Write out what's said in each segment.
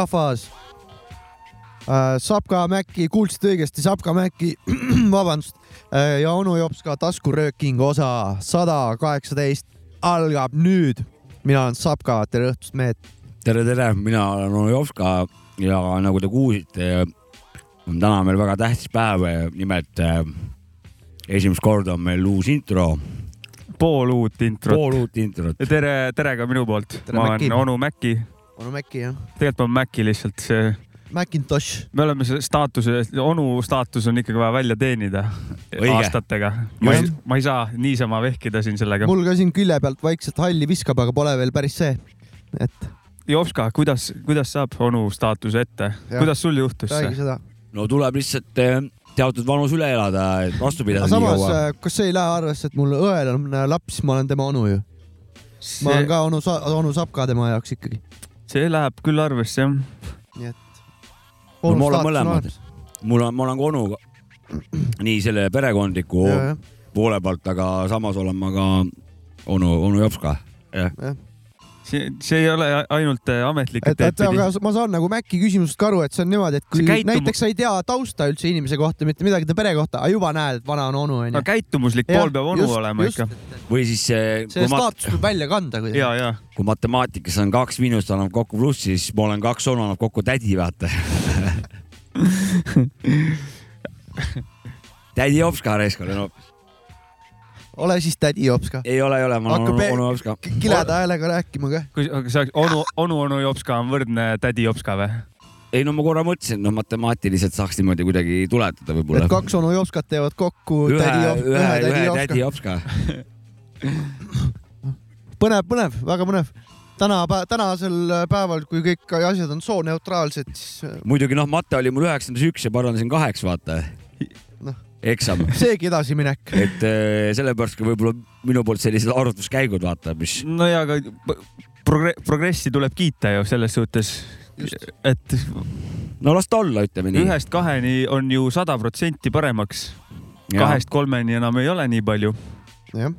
rahvas äh,. Sapka Mäkki, kuulsite õigesti, Sapka Mäkki, vabandust äh,, ja onu Jopska taskurööking osa sada kaheksateist algab nüüd. mina olen Sapka, tere õhtust, mehed. tere, tere, mina olen onu Jopska ja nagu te kuulsite, on täna meil väga tähtis päev, nimelt äh, esimest korda on meil uus intro. pool uut introt. pool uut introt. tere, tere ka minu poolt. ma olen onu Mäkki. Onu Mäkki, jah. tegelikult ma olen Mäkki lihtsalt see. Macintosh. me oleme selle staatuse, onu staatus on ikkagi vaja välja teenida Õige. aastatega. ma ei, ma ei saa niisama vehkida siin sellega. mul ka siin külje pealt vaikselt halli viskab, aga pole veel päris see, et. Jopska, kuidas, kuidas saab onu staatuse ette, kuidas sul juhtus räägi see? seda. no tuleb lihtsalt äh, teatud vanus üle elada, et vastu pidada nii samas, kaua. kas see ei lähe arvesse, et mul õel on äh, laps, ma olen tema onu ju. ma olen ka onu, onu Sapka tema jaoks ikkagi. See läheb küll arvesse jah. nii et. no ma olen mõlemad. mul on, ma olen ka onuga nii selle perekondliku Ja, ja. poole pealt, aga samas olen ma ka onu, onu Jopska. jah see, see ei ole ainult äh, ametlik. et, et aga ma saan nagu Maci küsimusest ka aru, et see on niimoodi, et kui käitum- näiteks sa ei tea tausta üldse inimese kohta, mitte midagi ta pere kohta, aga juba näed, et vana on onu onju. no käitumuslik pool peab onu olema ikka. või siis see. see staatus tuleb välja kanda kuidagi. ja, ja. kui matemaatikas on kaks miinust annab kokku plussi, siis ma olen kaks onu annab kokku tädi, vaata tädi Jopska raisk olen hoopis. Ole siis tädi Jopska. ei ole, ei ole, ma olen onu, onu Jopska. kileda häälega rääkima ka. kui aga see onu, onu, onu Jopska on võrdne tädi Jopska või? ei no ma korra mõtlesin, noh, matemaatiliselt saaks niimoodi kuidagi tuletada võib-olla. et kaks onu Jopskat teevad kokku ühe, tädi ühe, ühe tädi Jopska. Põnev, põnev, väga põnev. täna, tänasel päeval, kui kõik asjad on sooneutraalsed, siis äh, muidugi noh, mate oli mul üheksandas üks ja parandasin kaheks, vaata. eksam. seegi edasiminek. et äh, sellepärast ka võib-olla minu poolt sellised arvutuskäigud, vaata, mis. no ja, aga progre progressi tuleb kiita ju selles suhtes, et. no las ta olla, ütleme nii. ühest kaheni on ju sada protsenti paremaks. kahest kolmeni enam ei ole nii palju. jah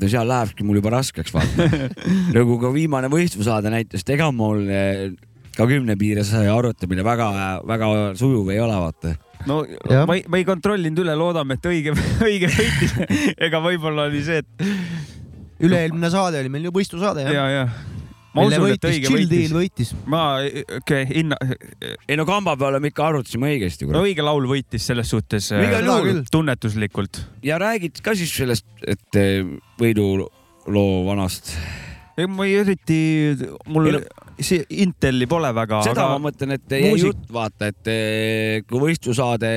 no seal lähebki mul juba raskeks vaata nagu ka viimane võistlussaade näitas, et ega mul eh, ka kümne piires arvutamine väga-väga sujuv ei ole, vaata. No ja. ma ei, ma ei kontrollinud üle, loodame, et õige, õige võitis ega võib-olla oli see, et. üle-eelmine saade oli meil ju võistlusaade jah? ja, ja ma Mille usun, et võitis, õige võitis. Võitis. ma, okei okay,, hinna. ei no kamba peale me ikka arvutasime õigesti. no õige laul võitis selles suhtes Igal juhul. tunnetuslikult. ja räägid ka siis sellest, et eh, võiduloo vanast. ei, ma ei eriti, mul Ei, see Inteli pole väga. seda aga... ma mõtlen, et jäi muusik- jutt, vaata, et eh, kui võistlusaade,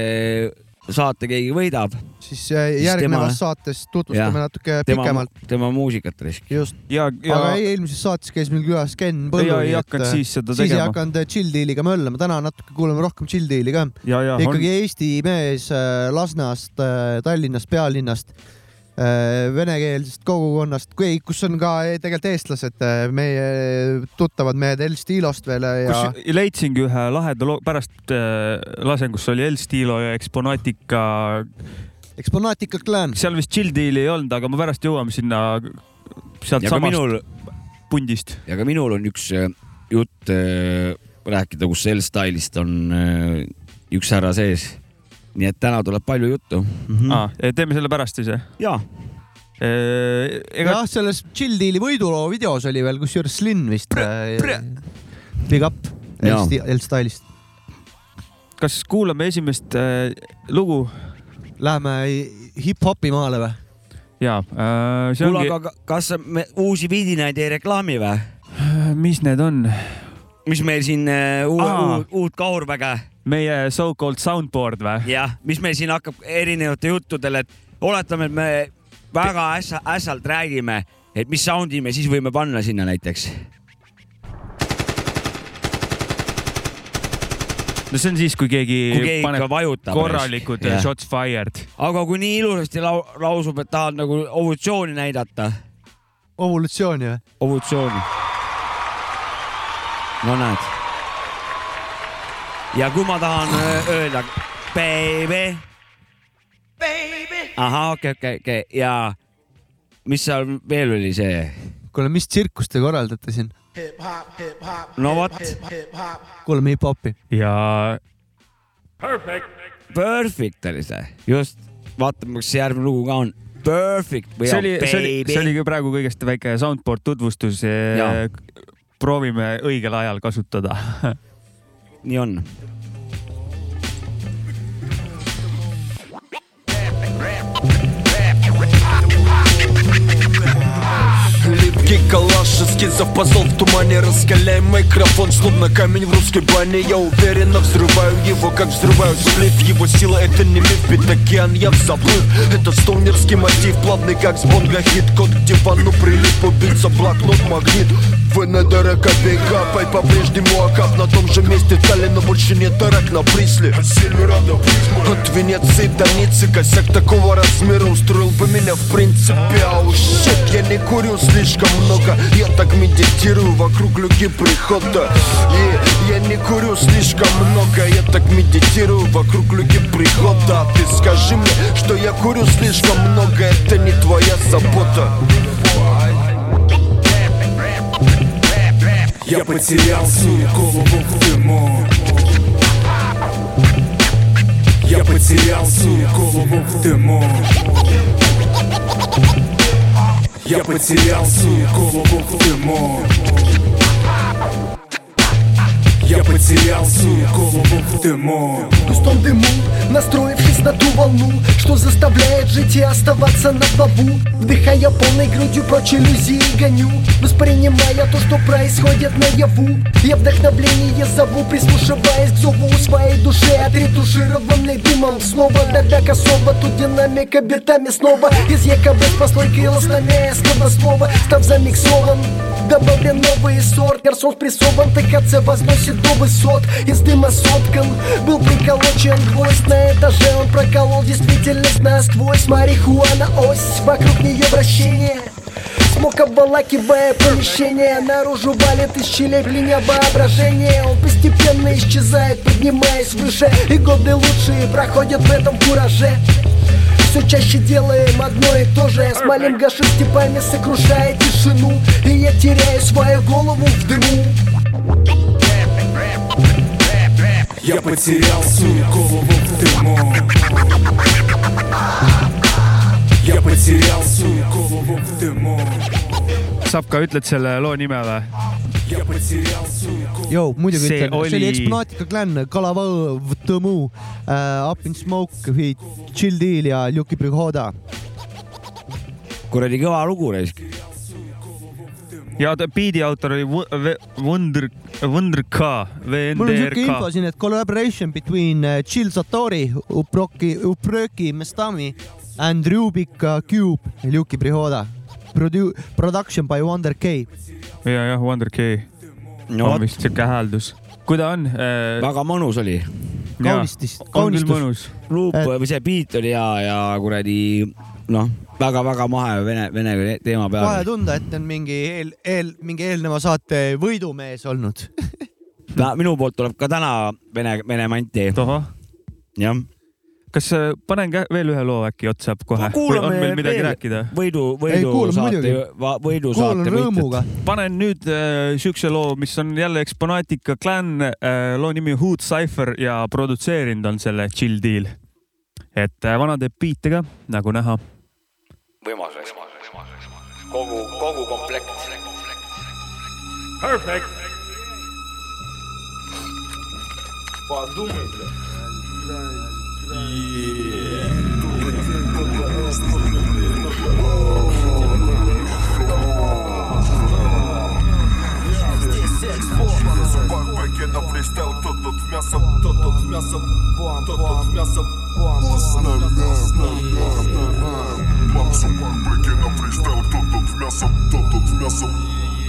saate keegi võidab. siis äh, järgnevas saates tutvustame natuke tema, pikemalt. tema muusikat risk. just. ja, ja... aga ei, eelmises saates käis meil külas Ken Põllu. Ja ei hakanud siis seda siis ei tegema. hakanud äh, Chill Dealiga möllama, täna natuke kuulame rohkem Chill Deali ka. Ja, ja, ikkagi on- Eesti mees Lasnast, Tallinnast, pealinnast, venekeelsest kogukonnast, kus on ka eh, tegelikult eestlased, äh, meie tuttavad mehed El Stilost veel äh, ja leidsingi ühe laheda loo, pärast äh, lasen, kus oli El Stilo ja Exponatica. Exponatica Clan. seal vist Chill Deali ei olnud, aga me pärast jõuame sinna sealt samast minul, pundist. ja ka minul on üks äh, jutt äh, rääkida, kus L-Style'ist on äh, üks härra sees. Nii et täna tuleb palju juttu mm. -hmm. Ah, teeme selle pärast siis jah? jaa. Ega... jah, selles Chill Deali võiduloo videos oli veel kusjuures Slin vist. Big up Jaa. L-Style'ist. kas kuulame esimest äh, lugu? Läheme hip-hopi maale või? jaa äh,. kuule ongi..., aga kas me uusi vidinaid ei reklaami või? mis need on? mis meil siin uh, Aa. uut, uut kaurväge? Meie so-called soundboard või? jah, mis meil siin hakkab erinevate juttudel, et oletame, et me väga ässa, ässalt räägime, et mis sound'i me siis võime panna sinna näiteks. no see on siis, kui keegi, Kui keegi paneb ikka vajutab korralikud Jah. shots fired. aga kui nii ilusasti lau lausub, et tahad nagu ovutsiooni näidata. ovulutsiooni või? ovutsiooni. no näed. Ja kui ma tahan öö, öelda baby. ahah, okei okay,, okei okay,, okei ja mis seal veel oli see? kuule, mis tsirkust te korraldate siin? no vot, kuulame hip-hopi. ja perfect oli see, just, vaatame, kas see järgmine lugu ka on perfect või see on oli, see oli, see baby oli. ka praegu kõigest väike soundboard tutvustus Jaa.. proovime õigel ajal kasutada. nii on. Липкий калаш, эскизов позол в тумане Раскаляем микрофон, словно камень в русской бане. Я уверенно взрываю его, как взрываю сплив Его сила. Это не миф, бит океан, я в заплыв. Это стоунерский мотив, плавный как с бонга хит. Код к дивану прилип, убийца, блокнот, магнит. ВНДР копейка, пай по-прежнему Акап на том же месте Тали, но больше нет дорог на Присле От Венеции до Ниццы Косяк такого размера. Устроил бы меня в принципе. Ау, щит, я не курю слишком много. Я так медитирую вокруг люки прихода. И я не курю слишком много. Я так медитирую вокруг люки прихода. А ты скажи мне, что я курю слишком много. Это не твоя забота. Я потерял свою голову в дыму. Я потерял свою голову в дыму Я потерял свою голову в дыму Я потерял свою голову в дыму. В дыму, настроившись на ту волну Что заставляет жить и оставаться на плаву. Вдыхая полной грудью прочь иллюзии гоню Воспринимая то, что происходит наяву. Я вдохновление зову, прислушиваясь к зову своей души Отретушированной дымом. Снова Давя косово, тут динамика битами снова. Из якобы с прослойкой лосновее складослова Став замиксован Добавлен новый сорт, гарсон спрессован ТКЦ возносит до высот Из дыма соткан. Был приколочен гвоздь на этаже Он проколол действительность насквозь. Марихуана ось, вокруг нее вращение. Смог обволакивая помещение. Наружу валит из щелей клиня воображение Он постепенно исчезает, поднимаясь выше. И годы лучшие проходят в этом кураже. Все чаще делаем одно и то же. Смолим гаши степами, сокрушая тишину. И я теряю свою голову в дыму Я потерял свою голову в дыму Я потерял свою голову в дыму Sapka , ütled selle loo nime või ? Я потерял свою голову Jou , muidugi See ütlen , see oli oli- Exponaatika Clan , Kalavõõ , Tõmu äh, , Up in Smoke , Chill Deal ja Ljuki Prihoda . kuradi kõva lugu raisk . ja ta- biidi autor oli Wu- Ve- Wonder , Wonder K, mul on siuke info VNDRK. siin, et collaboration between uh, Chill Satori, Uproki, Uproki Mestami and Rubika Cube, Ljuki Prihoda. Produ-, production by Wonder K. ja, jah, Wonder K no on vist siuke hääldus. kui ta on äh,? väga mõnus oli. kaunistus. mõnus. luup Et- või see beat oli hea ja kuradi noh, väga-väga mahe vene, vene teema kohe peal. tunda, et on mingi eel, eel, mingi eelneva saate võidumees olnud. minu poolt tuleb ka täna vene, vene manti, jah. kas äh, panen kä- veel ühe loo äkki otsa kohe? On meil midagi veel. rääkida? võidu, Ei, võidu kuulame saate muidugi., võidu saate rõõmuga. panen nüüd äh, siukse loo, mis on jälle Exponaatika Clan äh,, loo nimi Hood Cypher ja produtseerinud on selle Chill Deal. et äh, vana teeb biite ka, nagu näha. võimas, kogu, kogu komplekt. Бэкбэки на фристайл, кто тут в мясо, кто тут в мясо, кто тут в мясо, Максу бэкбэки на фристайл, кто тут в мясо, кто тут в мясо,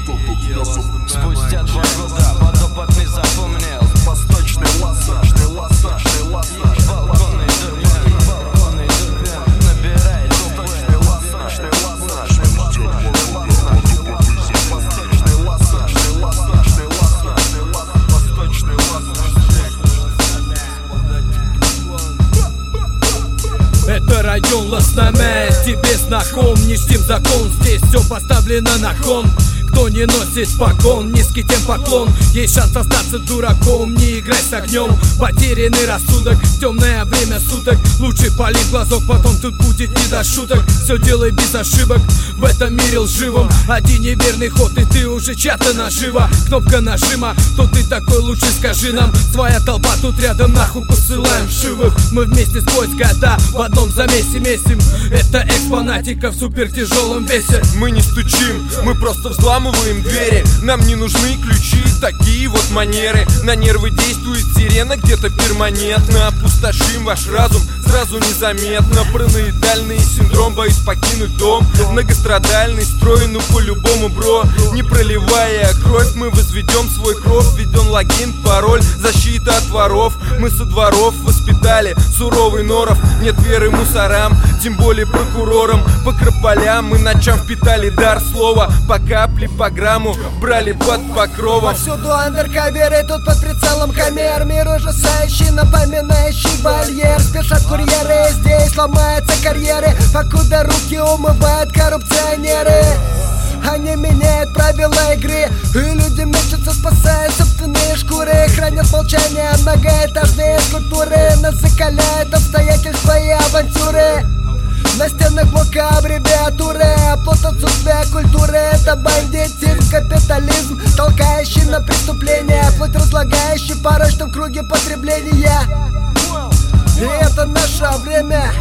тут мясо. Спустя два года подопытный запомнил. Восточный лассажный, лассажный, лассаж. Это район Лосномен, тебе знаком Не тем закон, здесь все поставлено на кон Никто не носит погон, низкий тем поклон. Есть шанс остаться дураком, не играй с огнем. Потерянный рассудок, темное время суток. Лучше пали глазок, потом тут будет не до шуток. Все делай без ошибок, в этом мире лживом. Один неверный ход, и ты уже чья-то нажива Кнопка нажима, кто ты такой, лучше скажи нам. Своя толпа тут рядом, нахуй посылаем живых. Мы вместе сквозь года в одном замесе месим. Это экспонатика в супер тяжелом весе. Мы не стучим, мы просто взламываем двери. Нам не нужны ключи, такие вот манеры. На нервы действует сирена где-то перманентно. Опустошим ваш разум сразу незаметно. Параноидальный синдром, боюсь покинуть дом. Многострадальный строй, ну по-любому, бро. Не проливая кровь, мы возведем свой кров Введен логин, пароль, защита от воров. Мы со дворов воспитали суровый норов. Нет веры мусорам, тем более прокурорам. По крополям мы ночам впитали дар слова. По капле, по грамму брали под покровом. Повсюду андеркаверы, тут под прицелом камер Мир ужасающий, напоминающий вольер Спешат курьеры, здесь ломаются карьеры. Покуда руки умывают коррупционеры. Они меняют правила игры. И люди мечутся, спасая собственные шкуры. Хранят молчание многоэтажные скульптуры. Нас закаляют обстоятельства и авантюры на стенах блока аббревиатуры Оплот отсутствия культуры. Это бандитизм, капитализм Толкающий на преступление. Плоть разлагающий в порочном круге потребления. И это наше время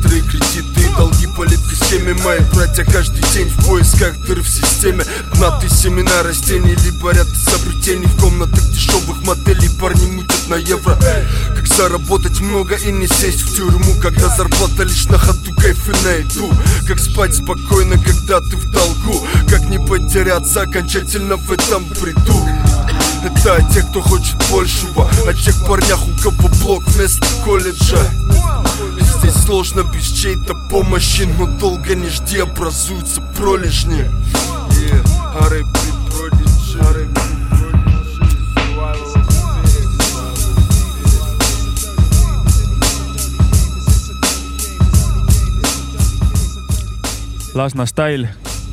Быстрые кредиты, долги по липкой Мои. Братья каждый день в поисках дыр в системе. Дна семена растений, либо ряд изобретений В комнатах дешевых моделей. Парни мутят на евро. Как заработать много и не сесть в тюрьму Когда зарплата лишь на ходу кайфы на еду. Как спать спокойно, когда ты в долгу. Как не потеряться окончательно в этом бреду это о тех, кто хочет большего О тех парнях, у кого блок вместо колледжа Здесь сложно без чьей-то помощи Но долго не жди, образуются пролежни yeah. R.I.P. Prodigy, R.I.P. Lasna Style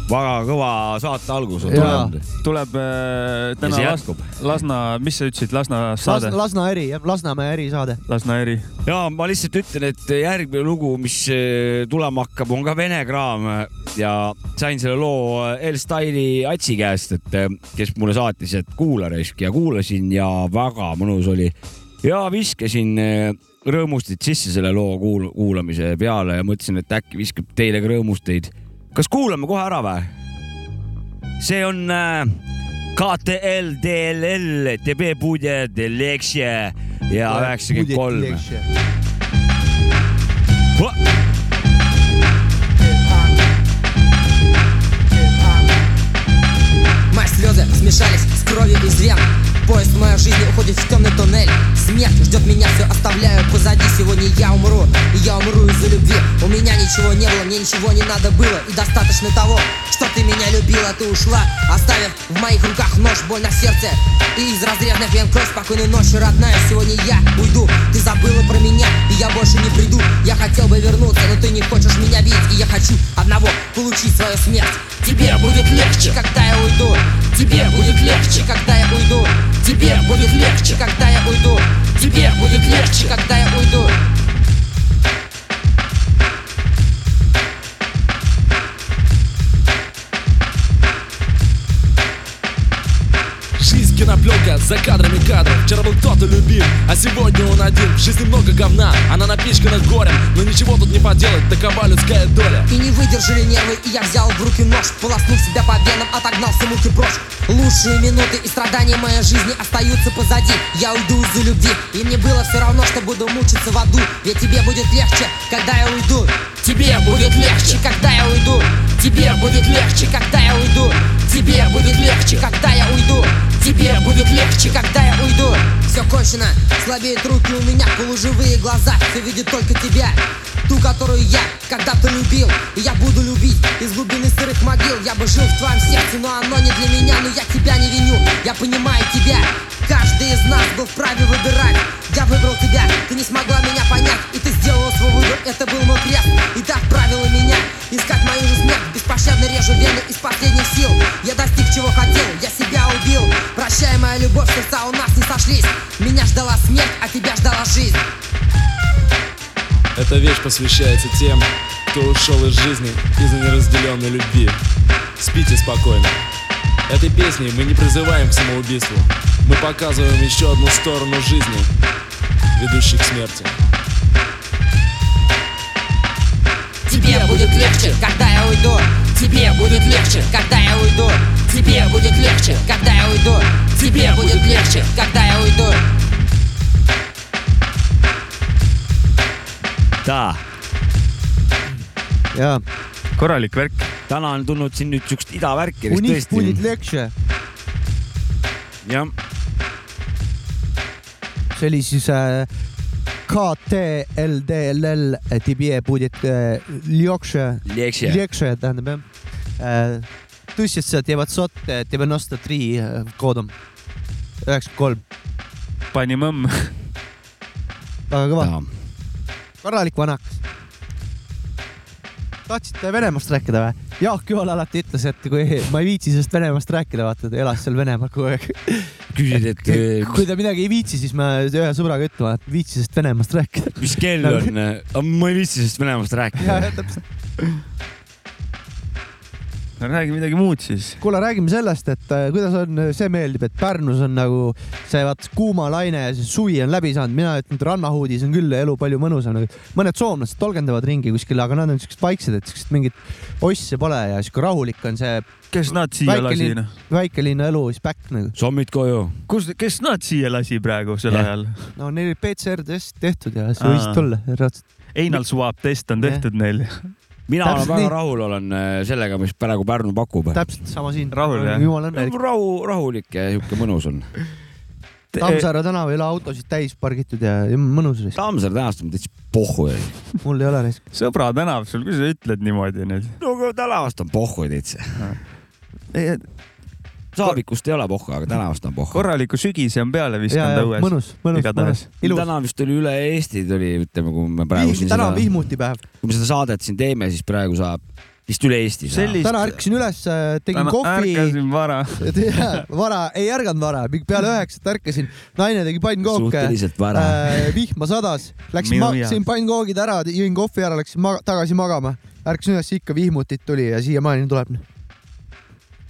väga kõva saate algus on Jaa. tulnud. tuleb äh, täna Las. Lasna, mis sa ütlesid, Lasna saade Las,, Lasna eri, jah, Lasnamäe erisaade. Lasna eri. ja ma lihtsalt ütlen, et järgmine lugu, mis eh, tulema hakkab, on ka vene kraam ja sain selle loo L-Style'i Atsi käest, et eh, kes mulle saatis, et kuula raisk ja kuulasin ja väga mõnus oli ja viskasin rõõmusteid sisse selle loo kuul kuulamise peale ja mõtlesin, et äkki viskab teile ka rõõmusteid kas kuulame kohe ära või ? see on äh, KTL DLL TB Budje Delexia ja üheksakümmend kolm . Мои слезы смешались с кровью из вен Поезд в моей жизни уходит в темный туннель. Смерть ждет меня, все оставляю позади. Сегодня я умру, и я умру из-за любви. У меня ничего не было, мне ничего не надо было И достаточно того, что ты меня любила. Ты ушла, оставив в моих руках нож, боль на сердце. И из разрезанных вен кровь, спокойной ночи, родная. Сегодня я уйду, ты забыла про меня И я больше не приду, я хотел бы вернуться Но ты не хочешь меня видеть, и я хочу одного Получить свою смерть Тебе будет легче, когда я уйду. Тебе будет легче, когда я уйду. Тебе будет легче, когда я уйду. Тебе будет легче, когда я уйду кинопленка за кадрами кадров. Вчера был кто-то любим, а сегодня он один. В жизни много говна, она напичкана горем. Но ничего тут не поделать, такова людская доля. И не выдержали нервы, и я взял в руки нож Полоснув себя по венам, отогнал все муки прочь. Лучшие минуты и страдания моей жизни остаются позади. Я уйду из-за любви, и мне было все равно, что буду мучиться в аду. Ведь тебе будет легче, когда я уйду. Тебе будет легче, когда я уйду. Тебе будет легче, когда я уйду. Тебе будет легче, когда я уйду. Тебе будет легче, когда я уйду. Все кончено, слабеют руки у меня Полуживые глаза, все видят только тебя. Ту, которую я когда-то любил И я буду любить. Из глубины сырых могил Я бы жил в твоем сердце, но оно не для меня Но я тебя не виню, я понимаю тебя Каждый из нас был вправе выбирать. Я выбрал тебя, ты не смогла меня понять. Это был мой крест. И так правило меня Искать мою же смерть Беспощадно режу вены из последних сил. Я достиг чего хотел, я себя убил. Прощай, моя любовь, сердца у нас не сошлись. Меня ждала смерть, а тебя ждала жизнь. Эта вещь посвящается тем, кто ушел из жизни из-за неразделенной любви. Спите спокойно. Этой песней мы не призываем к самоубийству. Мы показываем еще одну сторону жизни, ведущей к смерти. Тебе будет легче, когда я уйду. Тебе будет легче, когда я уйду. Тебе будет легче, когда я уйду. Тебе будет легче, когда я uidu ta, ja korralik värk. täna on tulnud siin nüüd siukest idavärki. Jah, see oli siis äh, KTLDLL , Tibie будет äh, легче , Lexia. легче tähendab jah äh, . tõstsid teevad sot , девяносто три koodom , üheksakümmend kolm , pani mõmm . väga kõva , korralik vanakas . tahtsite Venemaast rääkida või? Jaak Joal alati ütles, et kui ma ei viitsi sellest Venemaast rääkida, vaata ta elas seal Venemaal kogu aeg. küsid, et eh, kui ta midagi ei viitsi, siis ma ühe sõbraga ütlema, et viitsi sellest Venemaast rääkida. mis kell on, ma ei viitsi sellest Venemaast rääkida täpselt. No räägi midagi muud siis. kuule, räägime sellest, et äh, kuidas on, see meeldib, et Pärnus on nagu see vaat kuuma laine ja see suvi on läbi saanud, mina ütlen, et rannahuudis on küll elu palju mõnusam. mõned soomlased tolgendavad ringi kuskil, aga nad on siuksed vaiksed, et siukest mingit osse pole ja siuke rahulik on see kes nad siia lasi linn, väikelinna elu is back nagu. sommid koju. kus, kes nad siia lasi praegu sel Jah. ajal? no neil oli PCR test tehtud ja see Aa. võis tulla. Einal Swab test on tehtud neil. Mina Täpselt olen väga nii. rahul olen äh, sellega, mis praegu Pärnu pakub. täpselt sama siin. Rahul, jah? jumala õnnelik. rahu, rahulik ja sihuke mõnus on. Tammsaare tänav ei ole autosid täis pargitud ja mõnus oli. Tammsaare tänavast on täitsa pohhu. mul ei ole reis. sõbra tänav sul, kuidas sa ütled niimoodi nüüd? no aga tänavast on pohhu täitsa. Saavikust ei ole pohhu, aga tänavast on pohhu. korraliku sügise on peale ja õues. mõnus, mõnus, mõnus, ilus. täna vist oli üle Eesti tuli, ütleme, kui me praegu siin täna on, vihmutipäev. kui me seda saadet siin teeme, siis praegu saab vist üle Eesti saab. Sellist- täna ärkasin üles, tegin kohvi. ärkasin vara. vara, ei ärganud vara, peale üheksat ärkasin, naine tegi pannkooke. suhteliselt vara. vihma sadas, läksin Minu, sõin pannkoogid ära, jõin kohvi ära, läksin ma tagasi magama. ärkasin üles, ikka vihmutit tuli ja siiamaani tuleb.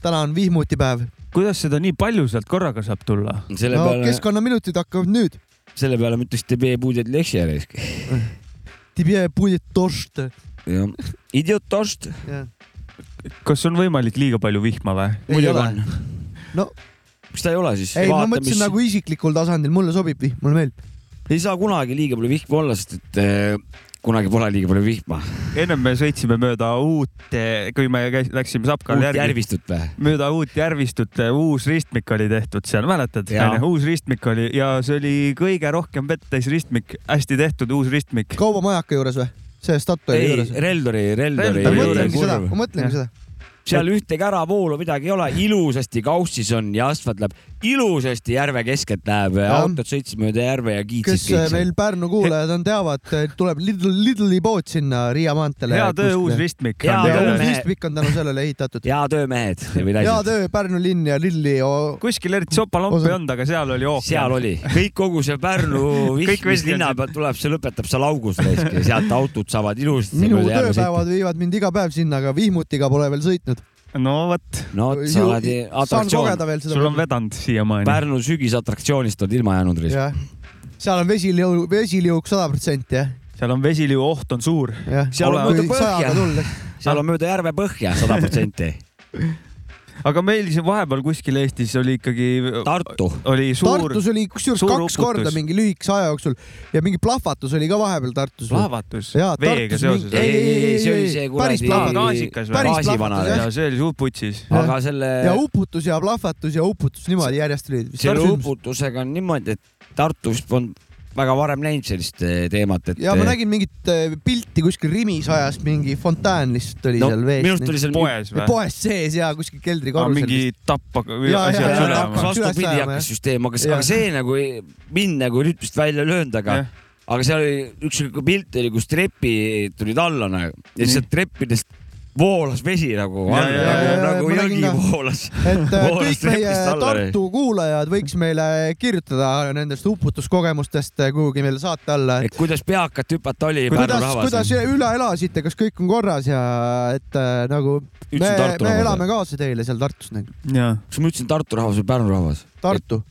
täna on vihmutipäev kuidas seda nii palju sealt korraga saab tulla? no peale... keskkonnaminutid hakkavad nüüd. selle peale ma ütleks, jah, idiotost. kas on võimalik liiga palju vihma või? muidugi on. no miks ta ei ole siis? ei, ma mõtlesin mis... nagu isiklikul tasandil, mulle sobib vihm, mulle meeldib. ei saa kunagi liiga palju vihma olla, sest et äh, kunagi pole liiga palju vihma. ennem me sõitsime mööda uut, kui me käis, läksime Sapkal uut järgi, järvistut või? mööda uut järvistut, uus ristmik oli tehtud seal, mäletad? Uus ristmik oli ja see oli kõige rohkem vett täis ristmik, hästi tehtud uus ristmik. kaubamajaka juures või? see Statoili ei juures,? Reldori, Reldori ma mõtlengi seda, ma mõtlengi seda. seal ühtegi äravoolu midagi ei ole, ilusasti kaussis on ja asfalt läheb ilusasti järve keskelt läheb, autod sõitsid mööda järve ja kes kiitsid kõik meil Pärnu kuulajad on, teavad, tuleb Lidl, Lidli pood sinna Riia maanteele. hea töö, uus ristmik. Hea ja töö. uus ristmik on tänu sellele ehitatud. hea töö, mehed hea töö, Pärnu linn ja Lilli. kuskil eriti sopalompi ei olnud, aga seal oli ookean. seal oli, kõik kogu see Pärnu vihm, mis linna pealt tuleb, see lõpetab seal augus raisk ja sealt autod saavad ilusasti minu tööpäevad viivad mind iga päev sinna, aga vihmutiga pole veel sõitnud. No vot, no vot, sa oled atraktsioon, sul on vedanud siiamaani. Pärnu sügisatraktsioonist oled ilma jäänud jah, seal on vesiliu, vesiliuk sada protsenti jah, seal on vesiliu oht on suur. jah. Seal on mööda põhja. seal on mööda järve põhja sada protsenti. aga meil siin vahepeal kuskil Eestis oli ikkagi, Tartu, oli suur Tartus oli kusjuures kaks uputus. korda mingi lühikese aja jooksul ja mingi plahvatus oli ka vahepeal Tartus. plahvatus veega Tartus seoses mingi-. ei, ei, ei, see oli see päris kuradi plahvatus. gaasikas või? Plahvatus,. ja see oli suur putsis. aga selle, ja uputus ja plahvatus ja uputus niimoodi järjest oli. selle uputusega on niimoodi, et Tartu vist polnud väga varem näinud sellist eh, teemat, et. ja ma nägin mingit äh, pilti kuskil Rimis ajas, mingi fontaan lihtsalt oli no seal minu arust vees. oli seal poes või? poes sees ja kuskil keldrikorrusel. mingi tappa vastupidi hakkas süsteem, aga, aga see nagu ei- mind nagu rütmist välja ei löönud, aga aga seal oli üks sihuke pilt oli, kus trepid tulid alla nagu ja siis sealt treppidest voolas vesi nagu nagu, nagu jõgi voolas. et äh, kõik meie. Tartu kuulajad võiks meile kirjutada nendest uputuskogemustest äh, kuhugi meile saate alla, et kuidas peakat hüpata oli Pärnu kuidas, rahvas kuidas? üle elasite, kas kõik on korras ja et äh, nagu me me rahvas elame. kaasa teile seal Tartus nagu, jaa. kas ma ütlesin Tartu rahvas või Pärnu rahvas? Tartu.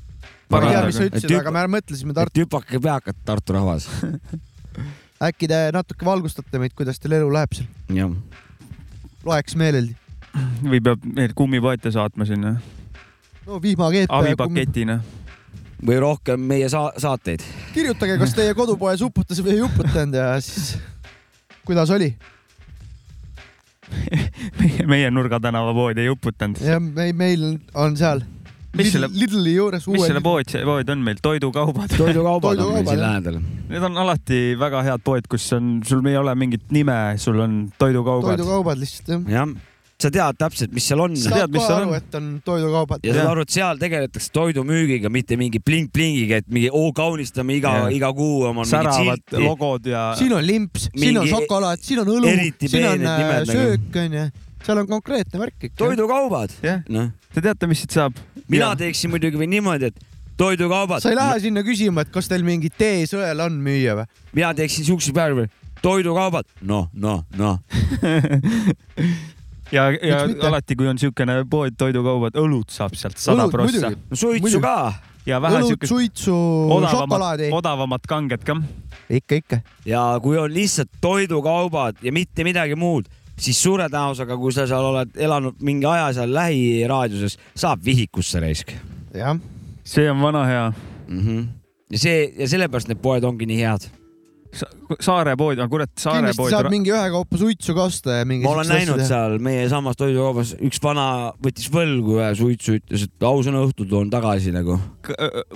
ma ei tea, mis sa ütlesid, aga me mõtlesime Tartu, hüpake peakat, Tartu rahvas. äkki te natuke valgustate meid, kuidas teil elu läheb seal, jah, loeks meeleldi. või peab neid kummipaate saatma sinna no vihmakeet. abipaketina. või rohkem meie sa saateid. kirjutage, kas teie kodupoes uputas või ei uputanud ja siis kuidas oli meie Nurga tänava pood ei uputanud. ja meil, meil on seal Mis selle- Lidli juures mis uue selle pood, pood on meil, toidukaubad? toidukaubad on meil Toidukaubad, siin lähedal. Need on alati väga head poed, kus on, sul ei ole mingit nime, sul on toidukaubad. toidukaubad lihtsalt jah. jah, sa tead täpselt, mis seal on Sa tead, mis seal on? et on toidukaubad. ja saad aru, et seal tegeletakse toidumüügiga, mitte mingi pling-plingiga, et mingi oo kaunistame iga iga kuu oma säravad logod ja siin on limps, siin on Mingi šokolaad, siin on õlu, siin on äh, nimed nagu. söök onju, seal on konkreetne värk ikka. toidukaubad. jah, noh, te teate, mis siit saab? Mina teeksin muidugi veel niimoodi, et toidukaubad. sa ei lähe sinna küsima, et kas teil mingi teesõel on müüa või? mina teeksin siukse päevi, toidukaubad, noh, noh, noh. ja, ja alati, kui on siukene pood, toidukaubad, õlut saab sealt sada prossa suitsu ka ja vähe siukest suitsu, šokolaadi, odavamat kanget ka. ikka, ikka. ja kui on lihtsalt toidukaubad ja mitte midagi muud, siis suure tõenäosusega, kui sa seal oled elanud mingi aja seal lähiraadiuses, saab vihikusse raisk jah, see on vana hea. mm. -hmm. ja see ja sellepärast need poed ongi nii head. Saare pood, kurat, Saare kindlasti saab mingi ühekaupa suitsu ka osta ja mingi. ma olen näinud seal meie samas toidukaubas, üks vana võttis võlgu ühe suitsu, ütles, et ausõna õhtu toon tagasi nagu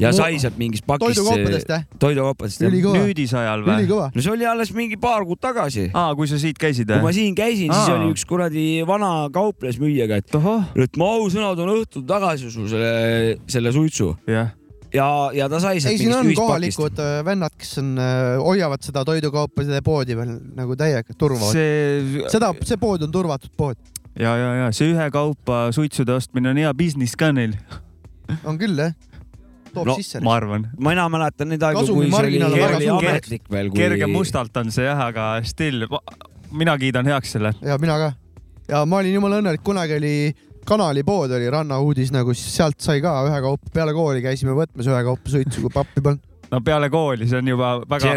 ja sai sealt mingist pakist. toidukaupadest jah, toidukaupadest jah. ülikõva, nüüdisajal või? no see oli alles mingi paar kuud tagasi. aa, kui sa siit käisid kui ma või? siin käisin, siis oli üks kuradi vana kauples müüjaga, et et ma ausõna toon õhtul tagasi sul selle, selle suitsu jah. ja, ja ta sai ei, sealt siin on mingist ühispakist. kohalikud äh, vennad, kes on, hoiavad seda toidukaupade poodi veel nagu täiega turvavad. see, seda, see pood on turvatud pood, ja, ja, ja see ühekaupa suitsude ostmine on hea business ka neil, on küll jah. toob No, sisse. ma arvan. mina mäletan neid aegu, kui see oli, oli ametlik veel. kerge mustalt on see jah, aga still, mina kiidan heaks selle. ja mina ka. ja ma olin jumala õnnelik, kunagi oli kanalipood oli rannauudis nagu, siis sealt sai ka ühekaupa, peale kooli käisime võtmas ühekaupa suitsu, kui pappi polnud. no peale kooli, see on juba väga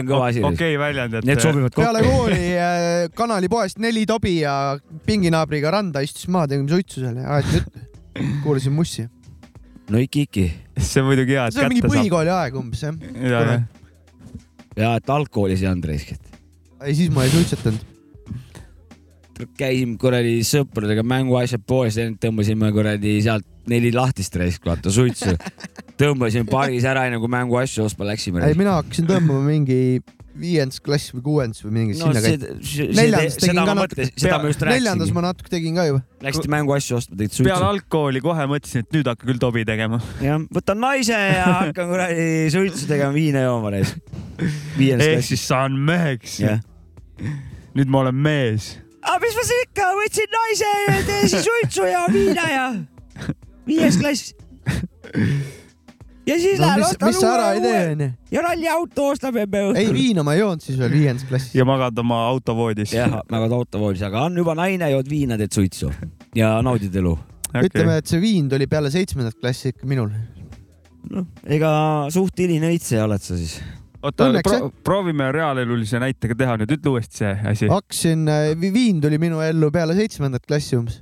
okei väljend, et Need sobivad peale kokku. kooli äh, kanalipoest neli tobi ja pinginaabriga randa istusime maha, tegime suitsu seal ja aeti juttu. kuulasime mussi. no iki-iki see on muidugi hea, et see on mingi kätte saab. põhikooli aeg umbes jah. ja, ja, et algkoolis ei olnud raisk, et ei, siis ma ei suitsetanud. Käisime kuradi sõpradega mänguasjad poes, tõmbasime kuradi sealt neli lahtist raisk, vaata suitsu. tõmbasime pargis ära, enne kui mänguasju ostma läksime. ei, mina hakkasin tõmbama mingi viiendas klass või kuuendas või mingi no sinna käis., Neljandas tegin ma ka just neljandas ma natuke tegin ka juba. Läksite mänguasju ostma, tegite peale suitsu. algkooli kohe mõtlesin, et nüüd hakka küll tobi tegema. jah, võtan naise ja hakkan kuradi suitsu tegema, viina jooma viiendas ehk siis saan meheks. nüüd ma olen mees. Aga mis ma siin ikka, võtsin naise ja teen siis suitsu ja viina ja viies klass. ja siis no lähen mis, ostan ei uue, onju. ja ralliauto ostame me ei, õhtul. viina ma ei joonud siis veel viiendas klassis. ja magad oma autovoodis. jah, väga autovoodis, aga on juba naine, jood viina, teed suitsu ja naudid elu. ütleme, et see viin tuli peale seitsmendat klassi ikka minul. noh, ega suht hiline õitseja oled sa siis. Oota pro,, proovime reaalelulise näitega teha nüüd, ütle uuesti see asi. hakkasin, viin tuli minu ellu peale seitsmendat klassi umbes.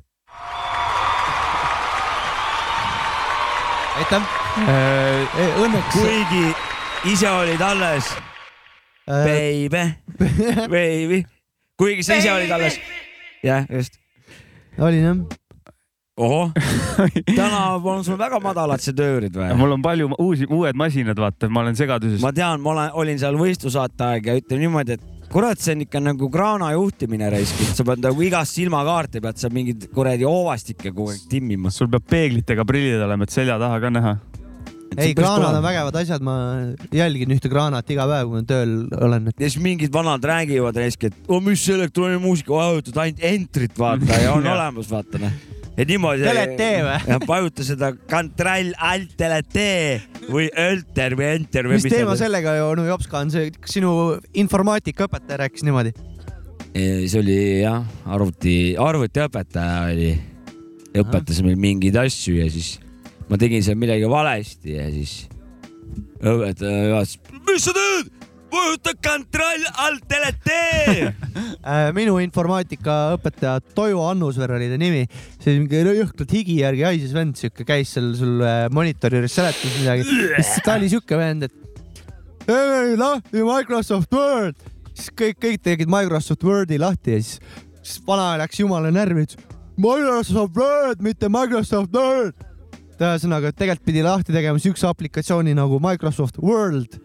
aitäh. Äh, Õnneks. kuigi ise olid alles, äh, baby, baby, kuigi sa ise olid alles. jah, just. olin jah. Ohoh, tänapäeval on sul väga madalad see töörid või? mul on palju uusi, uued masinad, vaata, ma olen segaduses. ma tean, ma olen, olin seal võistlusaate aeg ja ütleme niimoodi, et kurat, see on ikka nagu kraana juhtimine raisk, et sa pead nagu igast silmakaarti pead sa mingid kuradi hoovastikke kogu aeg timmima. sul peab peeglitega prillid olema, et selja taha ka näha. ei, kraanad on vägevad asjad, ma jälgin ühte kraanat iga päev, kui ma tööl olen. ja siis mingid vanad räägivad raisk, et oh, mis see elektrooniline muusika, vajutad ainult entrit vaata ja on olemas, vaata noh. et niimoodi. Delete või? vajuta seda control alt delete või enter või enter või mis teema? sellega ju onu Jopska on see, kas sinu informaatikaõpetaja rääkis niimoodi? see oli jah, arvuti, arvutiõpetaja oli, õpetas meil mingeid asju ja siis ma tegin seal midagi valesti ja siis õpetaja juhatas, mis sa teed? vajuta control alt delete. Äh, minu informaatikaõpetaja Toivo Annusver oli ta nimi, see mingi jõhkralt higi järgi haises vend, siuke käis seal sul äh, monitori juures seletas midagi. siis ta oli siuke vend, et "Ei, lahti Microsoft Word, siis kõik, kõik tegid Microsoft Wordi lahti ja siis, siis vana läks jumala närvi, ütles Microsoft Word, mitte Microsoft Word. ühesõnaga, tegelikult pidi lahti tegema siukse aplikatsiooni nagu Microsoft World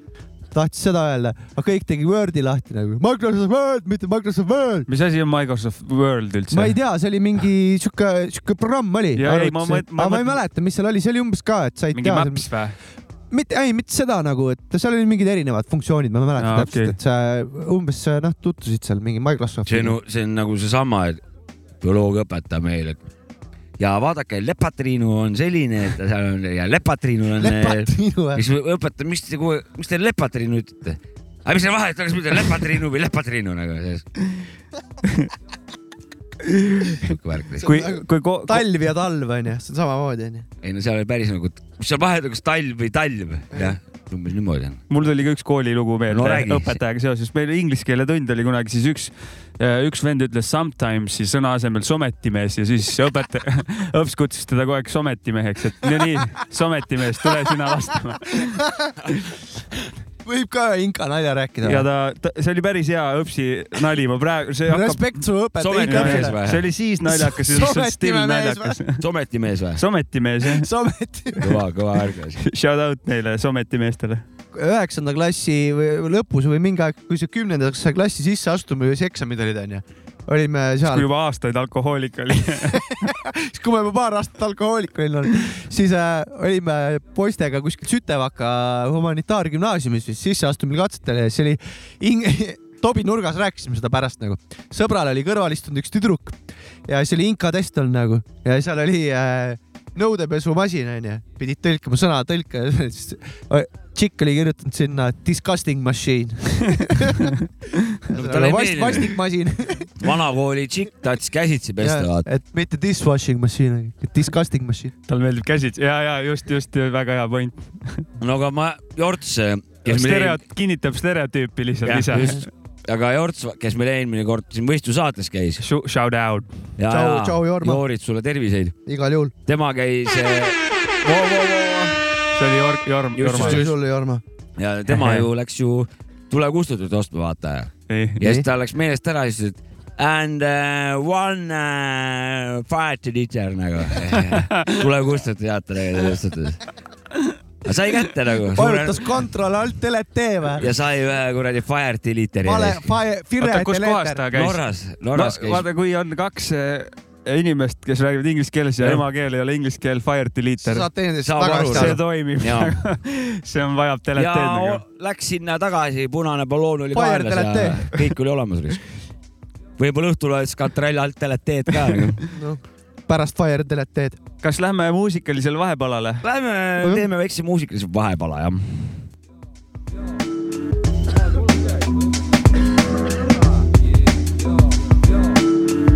tahtis seda öelda, aga kõik tegi Wordi lahti nagu Microsoft Word, mitte Microsoft Word. mis asi on Microsoft World üldse? ma ei tea, see oli mingi sihuke, sihuke programm oli. Ei, ma ma aga ma ei mäleta, mis seal oli, see oli umbes ka, et said mingi. Maps või? mitte, ei, mitte seda nagu, et seal olid mingid erinevad funktsioonid, ma ei mäleta Aa, täpselt, okei. et sa umbes noh, tutvusid seal mingi Microsofti. see on, see on nagu seesama, et bioloogia õpetaja meile, et ja vaadake, lepatriinu on selline, et seal on ja lepatriinul on. Või? siis õpetaja, mis te, mis te lepatriinu ütlete? aga mis see vahe, et kas ma ütlen lepatriinu või lepatriinu nagu selles. kui, kui ko-, talv ja talv onju, see on samamoodi onju. ei no seal oli päris nagu, mis seal vahet on, kas talv või talv, jah, umbes niimoodi on. mul tuli ka üks koolilugu meelde No õpetajaga seoses, meil inglise keele tund oli kunagi, siis üks, üks vend ütles sometimes'i sõna asemel sometimees ja siis õpetaja, õps kutsus teda kogu aeg sometimeheks, et no nii, sometimees, tule sina vastama. võib ka inka nalja rääkida ja. ta, ta, see oli päris hea õpsi nali, ma praegu, see hakkab, respekt su õpetaja Sometimees see oli siis naljakas ja siis on still Sometimees naljakas. sometimees või? sometimees jah, Someti. kõva, kõva värk. shout out neile sometimeestele. üheksanda klassi või lõpus või mingi aeg, kui sa kümnendasse klassi sisse astume, siis eksamid olid onju. Olime seal kui, juba aastaid alkohoolik oli. siis kui ma juba paar aastat alkohoolik olin olnud, siis äh, olime poistega kuskil Sütevaka humanitaargümnaasiumis vist sisseastumine katsetele ja siis oli ing- Tobi nurgas rääkisime seda pärast nagu. sõbral oli kõrval istunud üks tüdruk ja siis oli Inka test olnud nagu ja seal oli äh, nõudepesumasin onju, pidid tõlkima sõna tõlke, tšikk oli kirjutanud sinna disgusting machine. talle ei vast, meeldinud. vastik masin. vanakooli tšikk tahtis käsitsi pesta, vaata. et mitte dishwashing machine, disgusting machine. talle meeldib käsitsi ja, ja just, just väga hea point. no aga ma, Jorts, kes meil Stereo, kinnitab stereotüüpi lihtsalt Jah, ise aga Jorts, kes meil eelmine kord siin võistlussaates käis. Shout out. ja, Tšau- ja tšau, Jorma. Joorid sulle terviseid. igal juhul. tema käis äh, see oli Jorm, Jorm, Just, Jorma just.. sulle, Jorma. ja tema ju läks ju tulekustutut ostma, vaata. ja siis ta läks meelest ära, siis ütles, et and uh, one uh, fire liter nagu. tulekustutut teate tegelikult. sai kätte nagu. vajutas kontroll alt delete või? ja sai ühe kuradi fire literi. vale, fire, fire oota, kus kohas ta käis? Norras, no Norras käis. vaata, kui on kaks eh, inimest, kes räägivad inglise keeles ja emakeel ei ole inglise keel, fire sa deleter. saad teineteist Saab aru, tagasi see toimib see on, vajab ja deleteed o- läks sinna tagasi, punane balloon oli kaelas ja kõik oli olemas. võib-olla õhtul oleks katrall alt deleteed ka nagu. No, pärast fire deleteed. kas lähme muusikalisele vahepalale? Lähme teeme väikse muusikalise vahepala jah.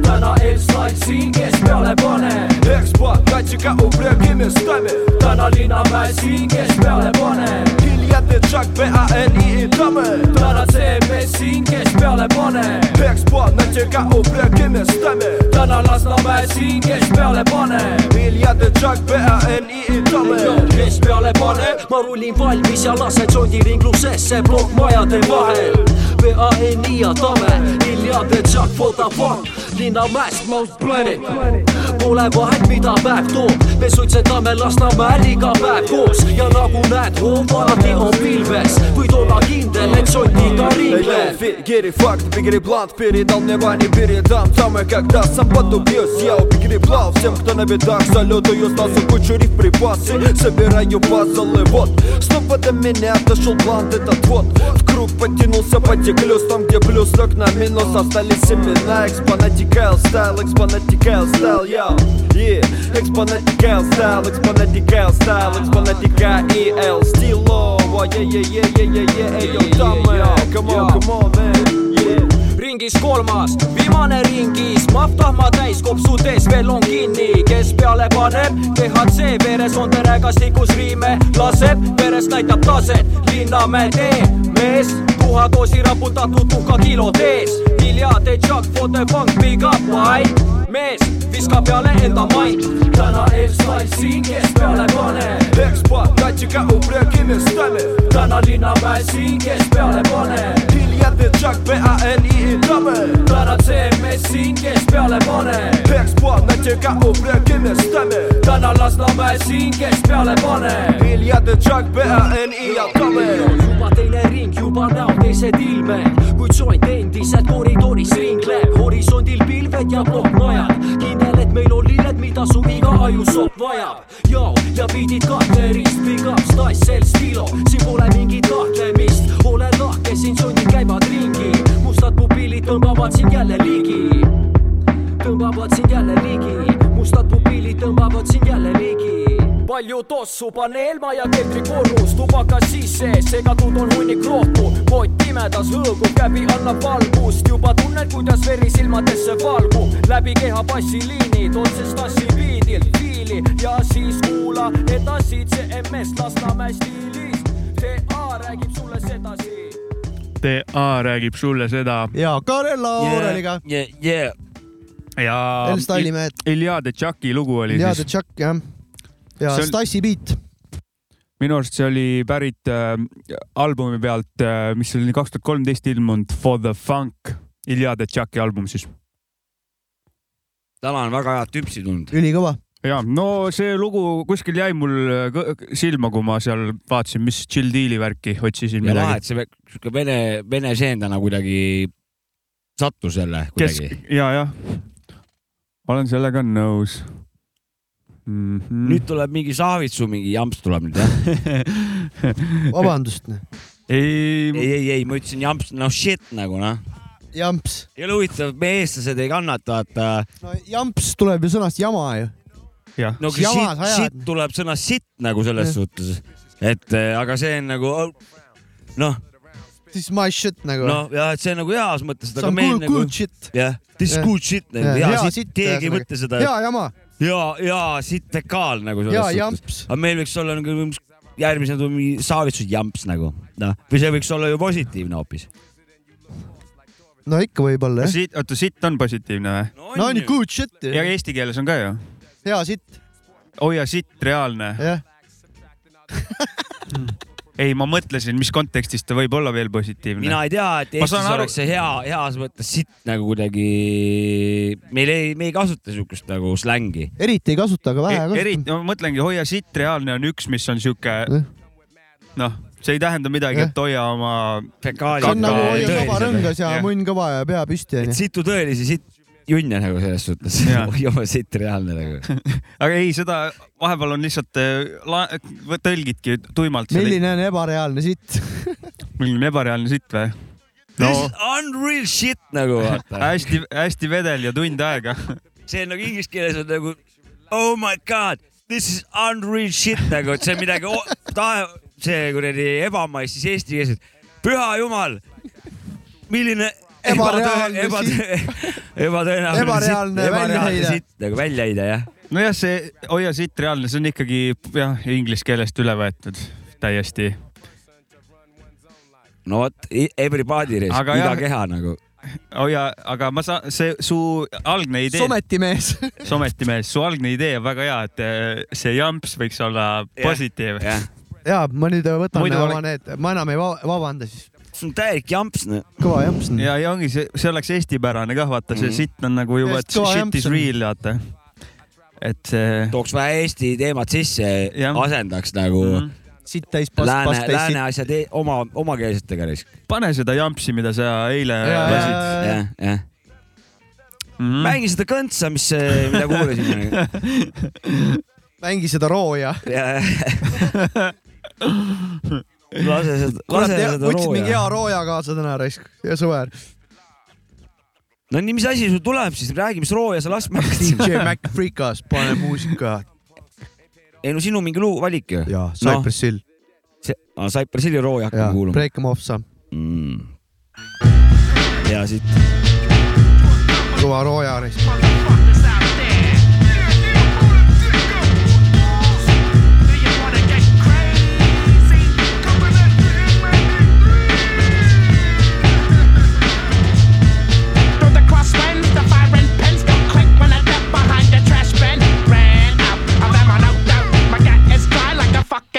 täna veel slaid siin, kes peale paneb Ekspat katsiga ubreb imestame täna linnamäes siin, kes peale paneb hiljatne Chuck B-A-N-I tame täna CMS siin, kes peale paneb Ekspat natsiga ubreb imestame täna Lasnamäes siin, kes peale paneb hiljatne Chuck B-A-N-I tame kes peale paneb, ma rullin valmis ja lasen sondi ringlusesse plokkmajade vahel B-A-N-I ja tame hiljatne Chuck, what the fuck? Linnamäes Linnamäest Mount Planet. Pole vahet, mida päev toob, me suitsetame Lasnamäel iga päev koos ja nagu näed, hoov alati on pilves, võid olla kindel, et sotiga ringleb. Фигери факт, бигери блант Передал мне Ване, передам и когда сам подубьюсь Я бигери плав Всем, кто на бедах Салютую Стасу кучу риф припасы Собираю пазлы, вот Снова до меня дошел блант этот вот В круг потянулся, потеклюсь Там, где плюс, на минус Остались семена Экспонатикал стайл, style, exponential style, yo. Yeah, exponential style, exponential style, exponential EL stilo. Yeah, yeah, yeah, yeah, yeah, yeah, hey, yo, dumb man. Come on, come on, man. Yeah. ringis kolmas, viimane ringis, mahv tahma täis, kopsudes veel on kinni, kes peale paneb, THC veres on terekastikus riime, laseb, veres näitab taset, Linnamäe tee, mees, tuha doosi raputatud tuhka kilod ees, miljard Chuck for the funk, big up, right? mees. Viska peale enda maid täna eestlasi siin, kes peale paneb eksport, katsi kähu, pröökimistalli täna linnamäe siin, kes peale paneb jätnud Chuck B-A-N-I-I tabel tänad see mees siin, kes peale paneb peaks płatneciega oblekiem stemy täna Lasnamäe siin, kes peale paneb miljardne Chuck B-A-N-I ja tabel juba teine ring, juba näo teised ilmed kuid joint endiselt koridoris ringleb horisondil pilved ja plokkmajad kindel, et meil on lilled, mida su iga ajusopp vajab. Jao ja pidid katerist, big ups, nice sell, stilo. Siin pole mingit kahtlemist. Ole lahke, siin sundid käib käivad ringi, mustad pupillid tõmbavad sind jälle ligi, tõmbavad sind jälle ligi, mustad pupillid tõmbavad sind jälle ligi. Palju tossu, paneelma ja keldrikorrus, tubakas sisse, segatud on hunnik rohtu, kott pimedas hõõgub, käbi annab valgust, juba tunned, kuidas veri silmadesse valgub, läbi keha bassiliinid, otsest tassi biidilt fiili. Ja siis kuula edasi CMS Lasnamäe stiilis, TA räägib sulle sedasi TA räägib sulle seda ja Karel Laureliga. yeah,. Yeah. ja El Style'i mehed, Iliade Chucky lugu oli Iliade siis, Chuck jah. ja See on- Stassi beat, minu arust see oli pärit äh, albumi pealt äh,, mis oli kaks tuhat kolmteist ilmunud For the Funk, Iliade Chucky album siis. täna on väga head tüpsi tulnud. ülikõva. Ja no see lugu kuskil jäi mul silma, kui ma seal vaatasin, mis Chill Deali värki otsisin ja lahe, et see sihuke vene, vene seendana kuidagi sattus jälle kuidagi. ja, jah, olen sellega nõus mm. -hmm. nüüd tuleb mingi Saavitsu mingi jamps tuleb nüüd jah? vabandust, ei, ei, ei, ei, ma ütlesin jamps, no shit nagu noh. jamps. ei ole huvitav, me eestlased ei kannata, vaata. no jamps tuleb ju sõnast jama ju. No sa ajad. shit tuleb sõnast sitt nagu selles Jah. suhtes, et äh, aga see on nagu noh, siis my shit nagu. no ja et see nagu heas mõttes, see aga on meil good, nagu good shit. jah, this Jah. good shit nagu Jah, hea sitt, sitt, keegi ei mõtle seda hea jama, ja, ja sitt fekaal nagu selles suhtes. jamps. aga meil võiks olla nagu järgmisena tuleb mingi Saavitsu jamps nagu noh, või see võiks olla ju positiivne hoopis. no ikka võib-olla jah. siit, oota, sitt on positiivne või? no on ju good shit ja eesti keeles on ka ju. Hea sitt, hoia sitt, reaalne. jah. ei, ma mõtlesin, mis kontekstis ta võib olla veel positiivne. mina ei tea, et Eestis aru- oleks see hea, heas mõttes sitt nagu kuidagi, meil ei, me ei kasuta siukest nagu slängi. eriti ei kasuta, aga vähe E- eriti, kasutan. ma mõtlengi, hoia sitt reaalne on üks, mis on sihuke Jah. noh, see ei tähenda midagi, et hoia oma, see on nagu hoia tõeliselt. kaba rõngas ja munn kõva ja pea püsti et situ tõelisi sitt junne nagu selles suhtes Jaa. hoiame sitt reaalne nagu. aga ei, seda vahepeal on lihtsalt äh, la- tõlgidki tuimalt. milline on ebareaalne sitt? milline ebareaalne sitt või? no This is unreal shit nagu vaata. hästi-hästi vedel ja tund aega. see on nagu inglise keeles on nagu oh my god, this is unreal shit nagu, et see on midagi o- tahe, see kuradi ebamais siis eesti keeles, et püha jumal, milline Ebareaalne ebatõenäoline Ebareaalne väljaheide. sitt nagu väljaheide jah. nojah, see hoia sitt reaalne, see on ikkagi jah, inglise keelest üle võetud täiesti. no vot, everybody, Aga iga jah- keha nagu. hoia, aga ma saan, see su algne idee, sometimees. sometimees, su algne idee on väga hea, et eh, see jamps võiks olla positiivne. jah, ja ma nüüd võtan Muidu oma ole- need, ma enam ei va- vabanda siis. See on täielik jamps. kõva jamps. ja, ja ongi see, see oleks eestipärane kah, vaata see Mhm. sitt on nagu juba, et shit jamps is real, vaata. et see tooks vähe Eesti teemat sisse asendaks nagu mm -hmm. sitt täis past, lääne past, täis lääne sitt. asjad e- oma, omakeelsetega risk. pane seda jampsi, mida sa eile lasid. jah, jah. Mhm. mängi seda kõntsa, mis, mida kuulasime. mängi seda rooja. lase seda, lase, seda võtsid mingi hea rooja. rooja kaasa täna raisk ja sõber. no nii, mis asi sul tuleb siis, räägi, mis rooja sa laskma DJ hakkad. Mac Freekas, pane muusika. ei no sinu mingi luu valik ju. ja Cypress Hill see, Cypress Hilli rooja ja hakkame kuulama Break em off sa, mm.. hea siit. kõva rooja raisk.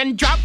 and drop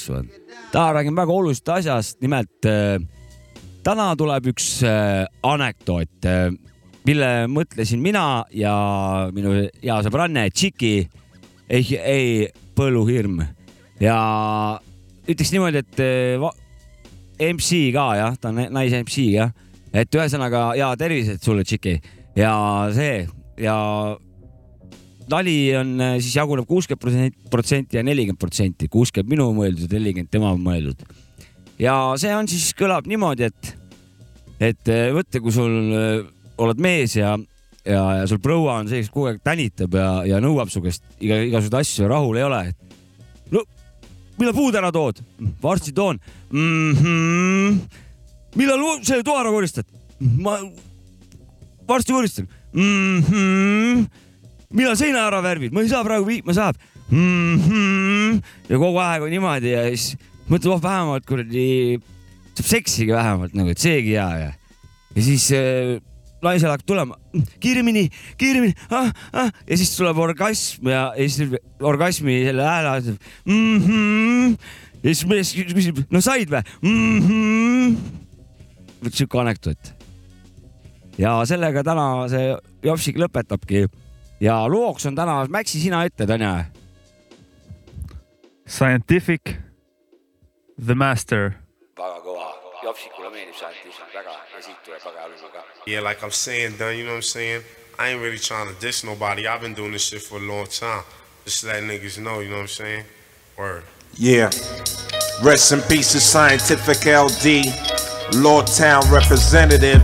täiskasvanud. täna räägime väga olulisest asjast, nimelt äh, täna tuleb üks äh, anekdoot äh,, mille mõtlesin mina ja minu hea sõbranne Tšiki, ei, ei põlluhirm. Ja ütleks niimoodi, et MC ka jah, ta on naise MC jah, et ühesõnaga ja tervised sulle, Tšiki. Ja see ja nali on äh, siis jaguneb kuuskümmend protsenti ja nelikümmend protsenti, kuuskümmend minu mõeldud nelikümmend tema mõeldud. ja see on siis, kõlab niimoodi, et, et äh, mõtle, kui sul äh, oled mees ja, ja, ja sul proua on see, kes kogu aeg tänitab ja, ja nõuab su käest iga, igasuguseid asju rahul ei ole. no millal puud ära tood? varsti toon mm. -hmm. millal selle toa ära koristad? ma varsti koristan mm. -hmm. Millal seina ära värvid? ma ei saa praegu viitma saab mm. -hmm. ja kogu aeg on niimoodi ja siis mõtled, oh vähemalt kuradi saab seksigi vähemalt nagu, et seegi hea ja, ja siis äh, naisel hakkab tulema kiiremini, kiiremini ah,, ah. ja siis tuleb orgasm ja, ja siis orgasmi selle hääle ütleb mm. -hmm. ja siis mees küsib, no said või mm? -hmm. vot siuke anekdoot ja sellega täna see Jopsik lõpetabki ja looks on täna, Maxi, sina ütled onju? Scientific, The Master. väga kõva, Jopsikule meeldib scientific väga ja siit tuleb väga hea lugu ka. Yeah, like I'm saying, done, you know what I'm saying? I ain't really trying to diss nobody. I've been doing this shit for a long time. Just let niggas know, you know what I'm saying? Word. Yeah. Rest in peace to Scientific LD, Lordtown representative,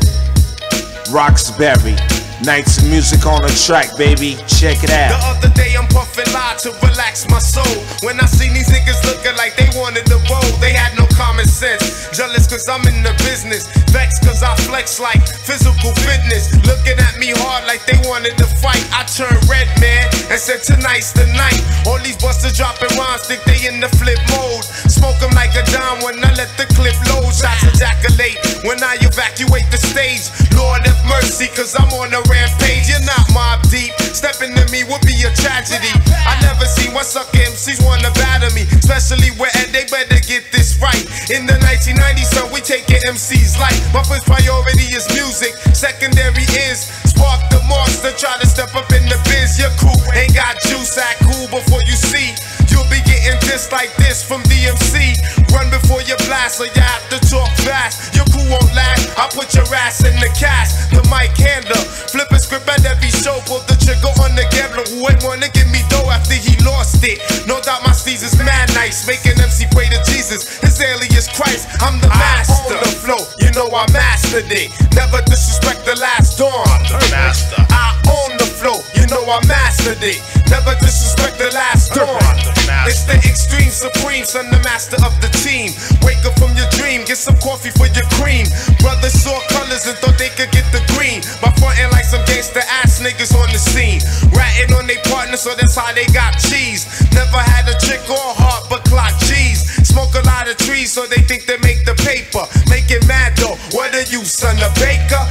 Roxbury. Nights of music on the track, baby. Check it out. The other day I'm puffing loud to relax my soul. When I seen these niggas looking like they wanted to roll, they had no common sense. Jealous cause I'm in the business. Vexed cause I flex like physical fitness. Looking at me hard like they wanted to fight. I turned red, man, and said tonight's the night. All these busters dropping rhymes think they in the flip mode. Smoke 'em like a dime when I let the clip load. Shots ejaculate when I evacuate the stage. Lord have mercy, cause I'm on a rampage. You're not mob deep. Stepping to me would be a tragedy. I never see one sucker MCs wanna batter me. Especially where they better get this right. In the 1990s, son, we taking MCs light. My first priority is music. Secondary is spark the monster. Try to step up in the biz. Your crew ain't got juice, act cool before you see. You'll be getting this like this from DMC. Run before you blast, or you have to talk fast. Your crew won't last. I put your ass in the cast. The mic handler, flip a script at every show. Pull the trigger on the gambler who ain't wanna give me dough after he lost it. No doubt my season's mad nice, making MC pray to Jesus. His alias Christ, I'm the master. on the flow, you know I mastered it. Never disrespect the last dawn. I'm the master. I own the flow, you know I mastered it. Never disrespect the last dawn. It's the extreme supreme, son, the master of the team. Wake up from your dream, get some coffee for your cream. Brothers saw colors and thought they could get the green. By frontin' like some gangster ass niggas on the scene. Ratting on they partner, so that's how they got cheese. Never had a chick or heart, but clock G's. Smoke a lot of trees, so they think they make the paper. Make it mad though. What are you, son, a baker?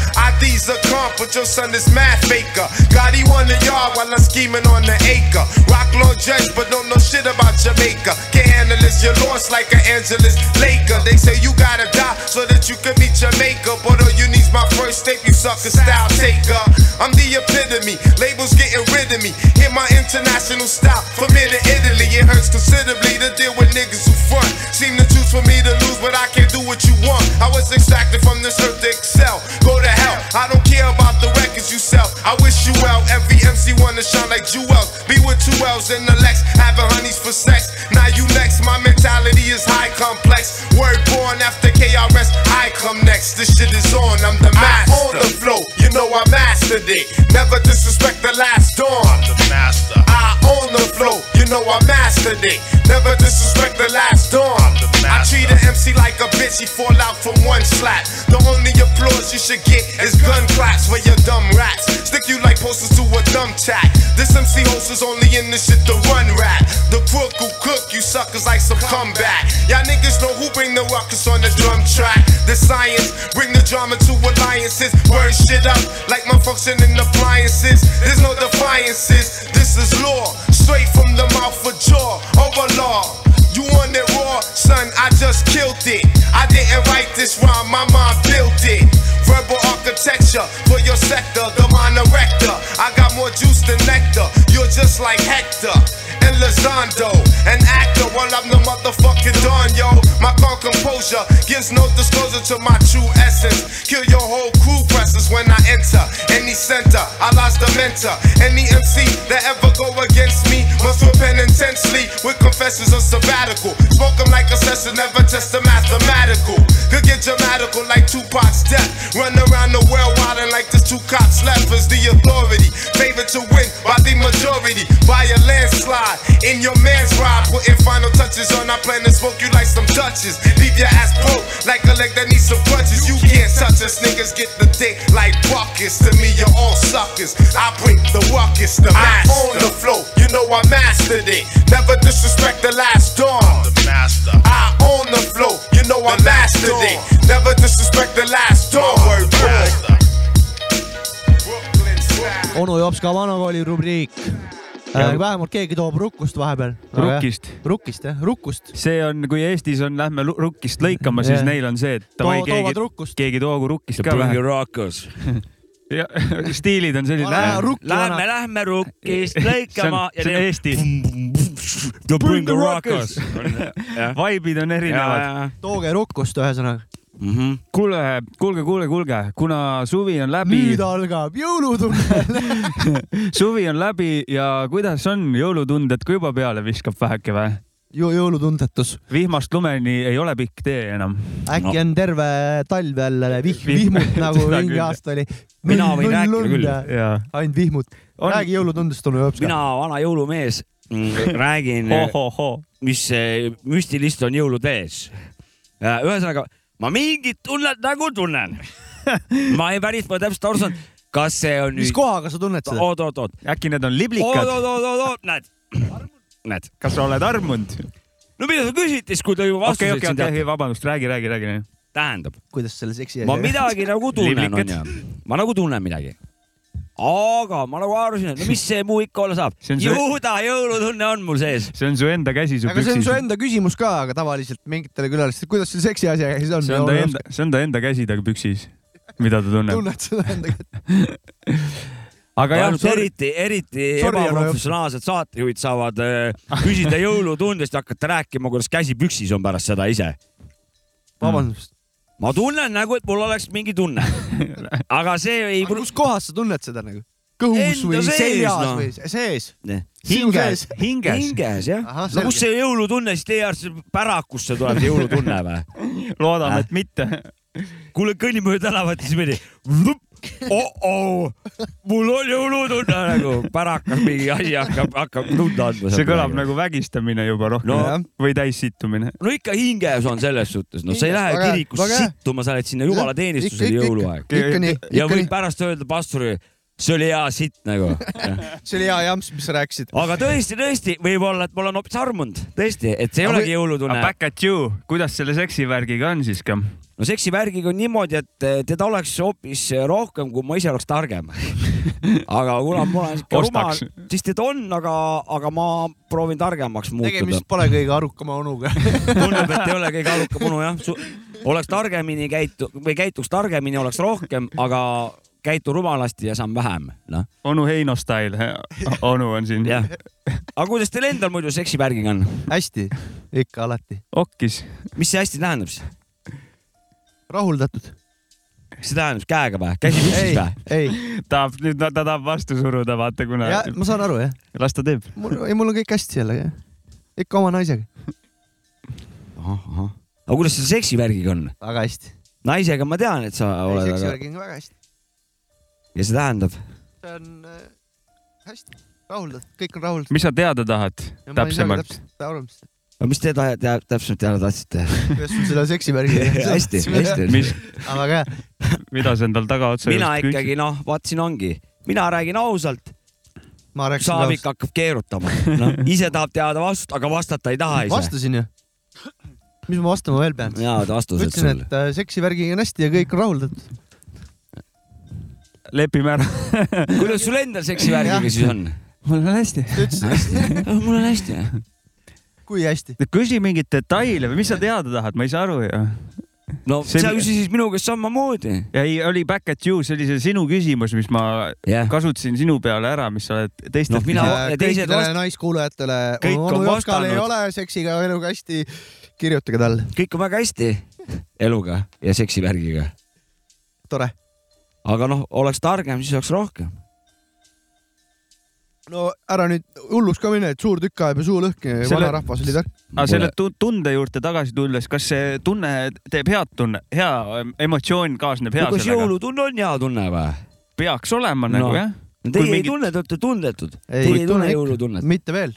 ID's a comp, but your son is math faker. God, he won the yard while I'm scheming on the acre. Rock Lord Judge, but don't know shit about Jamaica. Can't handle this, you're lost like an Angeles Laker. They say you gotta die so that you can meet Jamaica. But all you need's my first tape, you sucker style taker. I'm the epitome, labels getting rid of me. Hear my international style from here to Italy. It hurts considerably to deal with niggas who front. Seem to choose for me to lose, but I can't do what you want. I was extracted from this earth to excel. Go to hell, I don't care about the records you sell. I wish you well, every MC wanna shine like jewels. Be with two L's in the Lex, having honeys for sex. Now you next, my mentality is high complex. Word born after KRS, I come next. This shit is on, I'm the master. I own the flow, you know I mastered it. Never disrespect the last dawn. I'm the master. You know I mastered it. Never disrespect the last dawn. The. I treat an MC like a bitch, he fall out from one slap. The only applause you should get is gun claps for your dumb rats. Stick you like posters to a dumb tack. This MC host is only in this shit to run rap. The crook who cook you suckers like some comeback. Y'all niggas know who bring the ruckus on the drum track. The science bring the drama to alliances. Burn shit up like my functioning appliances. There's no defiances. This is law, straight from the mouth of jaw. Overlaw. You want it raw, son? I just killed it. I didn't write this rhyme, my mind built it. Verbal architecture for your sector, the mind erector. I got more juice than nectar. You're just like Hector and an actor while I'm the motherfucking Don, yo. My calm composure gives no disclosure to my true essence. Kill your whole crew presses when I enter any center. I lost the mentor. Any MC that ever go against me must repent intensely with confessions of sabbatical. Spoke 'em like a session, never test the mathematical. Could get dramatical like Tupac's death. Run around the world wildin' like there's two cops left the authority. Favored to win by the majority by a landslide. In your man's ride, putting final touches on. I plan to smoke you like some touches. Leave your ass broke like a leg that needs some crutches. You can't touch us, niggas get the dick like buckets. To me, you're all suckers. I bring the ruckus, the master. I own the flow, you know I mastered it. Never disrespect the last dawn. the master. I own the flow, you know I mastered it. Never disrespect the last dawn. Word onu jops ka vanakooli rubriik. Vähemalt keegi toob rukkust vahepeal. Rukkist. rukkist jah, rukkust. see on, kui Eestis on, lähme rukkist lõikama, siis Jah. neil on see, et davai, Too- keegi keegi toogu rukkist ka Bring vähe ja stiilid on sellised. Lähme, lähme rukkist lõikama see on, see on Eesti. Bring the rockers. Vibe'id on erinevad. tooge rukkust, ühesõnaga. Mhm. kuule, kuulge, kuulge, kuulge, kuna suvi on läbi, nüüd algab jõulutunnel. suvi on läbi ja kuidas on jõulutunded, kui juba peale viskab väheke või? jõulutundetus. vihmast lumeni ei ole pikk tee enam. äkki on terve talv jälle vihm, vihmut nagu mingi aasta oli. Mina võin rääkida küll. ainult vihmut. On- räägi jõulutundest, onu Jops. mina, vana jõulumees, räägin, ohohoo. mis see müstilist on jõulude ees. ühesõnaga, ma mingit tunnet nagu tunnen. ma ei päris pole täpselt aru saanud, kas see on mis nüüd, kohaga sa tunned seda? oot, oot, oot, äkki need on oot, liblikad? oot, oot, oot, oot, näed, näed. kas sa oled armunud? no mida sa küsid siis, kui ta juba okei, vastuseid okei, siin okei, teab? vabandust, räägi, räägi, räägi. tähendab, kuidas selle seksi ma midagi nagu tunnen, Liblikad. onju. ma nagu tunnen midagi. Aga ma nagu arvasin, et no mis see muu ikka olla saab. See on su- juuda jõulutunne on mul sees. see on su enda käsi su aga see on su püksis. enda küsimus ka, aga tavaliselt mingitele külalistele, kuidas selle seksi asjaga siis on? see on ta enda, see on ta enda käsi ta püksis, mida ta tunneb. tunned seda enda kätt? aga jah, eriti, eriti ebaprofessionaalsed saatejuhid saavad äh, küsida jõulutundest ja hakata rääkima, kuidas käsi püksis on pärast seda ise. vabandust. Ma tunnen nagu, et mul oleks mingi tunne. aga see ei kus kohas sa tunned seda nagu? kõhus Enda või sees, seljas noh. või sees? Hinges hinges. hinges jah. No kus selge. see jõulutunne siis teie arvates pärakusse tuleb see jõulutunne või? loodame, et mitte. kuule, kõnni mööda tänavat, siis mõni oh-oh, mul on jõulutunne nagu, pärakas mingi asi hakkab, hakkab tunda andma. see kõlab. nagu vägistamine juba rohkem No. või täissittumine. no ikka hinges on selles suhtes, no sa ei lähe kirikusse sittuma, sa lähed sinna jumalateenistusele jõuluaeg. ja võid pärast öelda pastorile, see oli hea sitt nagu. see oli hea jamps, mis sa rääkisid. aga tõesti, tõesti, võib-olla, et ma olen hoopis armunud, tõesti, et see ei olegi jõulutunne. Back at you, kuidas selle seksivärgiga on siis ka? No seksivärgiga on niimoodi, et eh, teda oleks hoopis rohkem, kui ma ise oleks targem. aga kuna ma olen siuke rumal siis teda on, aga, aga ma proovin targemaks muutuda tegemist. pole kõige arukama onuga. tundub, et ei ole kõige arukam onu jah. oleks targemini käitu- või käituks targemini, oleks rohkem, aga käitu rumalasti ja saan vähem, noh. onu Heino style, onu on siin. jah. aga kuidas teil endal muidu seksivärgiga on? hästi, ikka alati. okkis. mis see hästi tähendab siis? rahuldatud. mis see tähendab, käega või? käsi püksis ei või?, ei, tahab, nüüd ta tahab vastu suruda, vaata kuna ja ma saan aru jah. las ta teeb. mul, ei mul on kõik hästi jälle, ikka oma naisega, aga kuidas selle seksivärgiga on? väga hästi. naisega ma tean, et sa oled, aga seksivärgiga väga hästi. ja see tähendab? see on äh, hästi, rahuldatud, kõik on rahuldatud. mis sa teada tahad täpsemalt? täpselt aru, mis, aga mis te ta- ta- täpsemalt teada tahtsite? kuidas sul selle seksivärgiga hästi, hästi. mis, aga väga hea, mida sa endal tagaotsa mina ikkagi noh, vaat siin ongi, mina räägin ausalt, Saavik hakkab keerutama, noh ise tahab teada vastust, aga vastata ei taha ise. vastasin ju. mis ma vastama veel pean? head vastused ütlesin, sul. et äh, seksivärgiga on hästi ja kõik on rahuldatud. lepime ära. kuidas sul endal seksivärgiga siis on? mul on hästi, mul on hästi. Kui hästi. küsi mingeid detaile või mis sa teada tahad, ma ei saa aru ju. no See- sa küsisid minu käest samamoodi. ei, oli back at you, see oli see sinu küsimus, mis ma jah, kasutasin sinu peale ära, mis sa oled teistelt Noh, mina- küsinud. ja teised kõikidele vast- naiskuulajatele, onu Joskal ei ole seksiga eluga hästi, kirjutage talle, kõik on väga hästi eluga ja seksivärgiga. tore. aga noh, oleks targem, siis oleks rohkem. No ära nüüd hulluks ka mine, et suur tükk ajab ja suu lõhki, Selle- vanarahvas oli tark. aga selle tu- tunde juurde tagasi tulles, kas see tunne teeb head tunne, hea em- emotsioon kaasneb hea kas sellega? jõulutunne on hea tunne või? peaks olema No. nagu jah. Teie ei mingid- tunne, te olete tundetud. Ei, Teie ei tunne tunne jõulutunnet. mitte veel,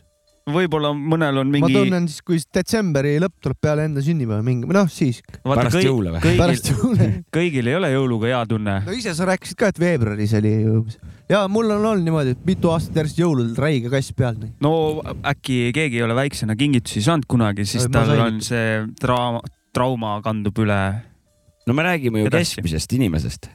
võib-olla mõnel on ma mingi. tunnen siis, kui detsembri lõpp tuleb peale enda sünnipäeva mingi, noh siis, Pärast jõule või? pärast jõule. kõigil ei ole jõuluga hea tunne. no ise sa rääkisid ka, et veebruaris oli ju ja mul on olnud niimoodi, et mitu aastat järjest jõuludel räige kass peal. no äkki keegi ei ole väiksena kingitusi saanud kunagi, siis ma tal sain. on see trauma, trauma kandub üle no me räägime ju Edasi. keskmisest inimesest.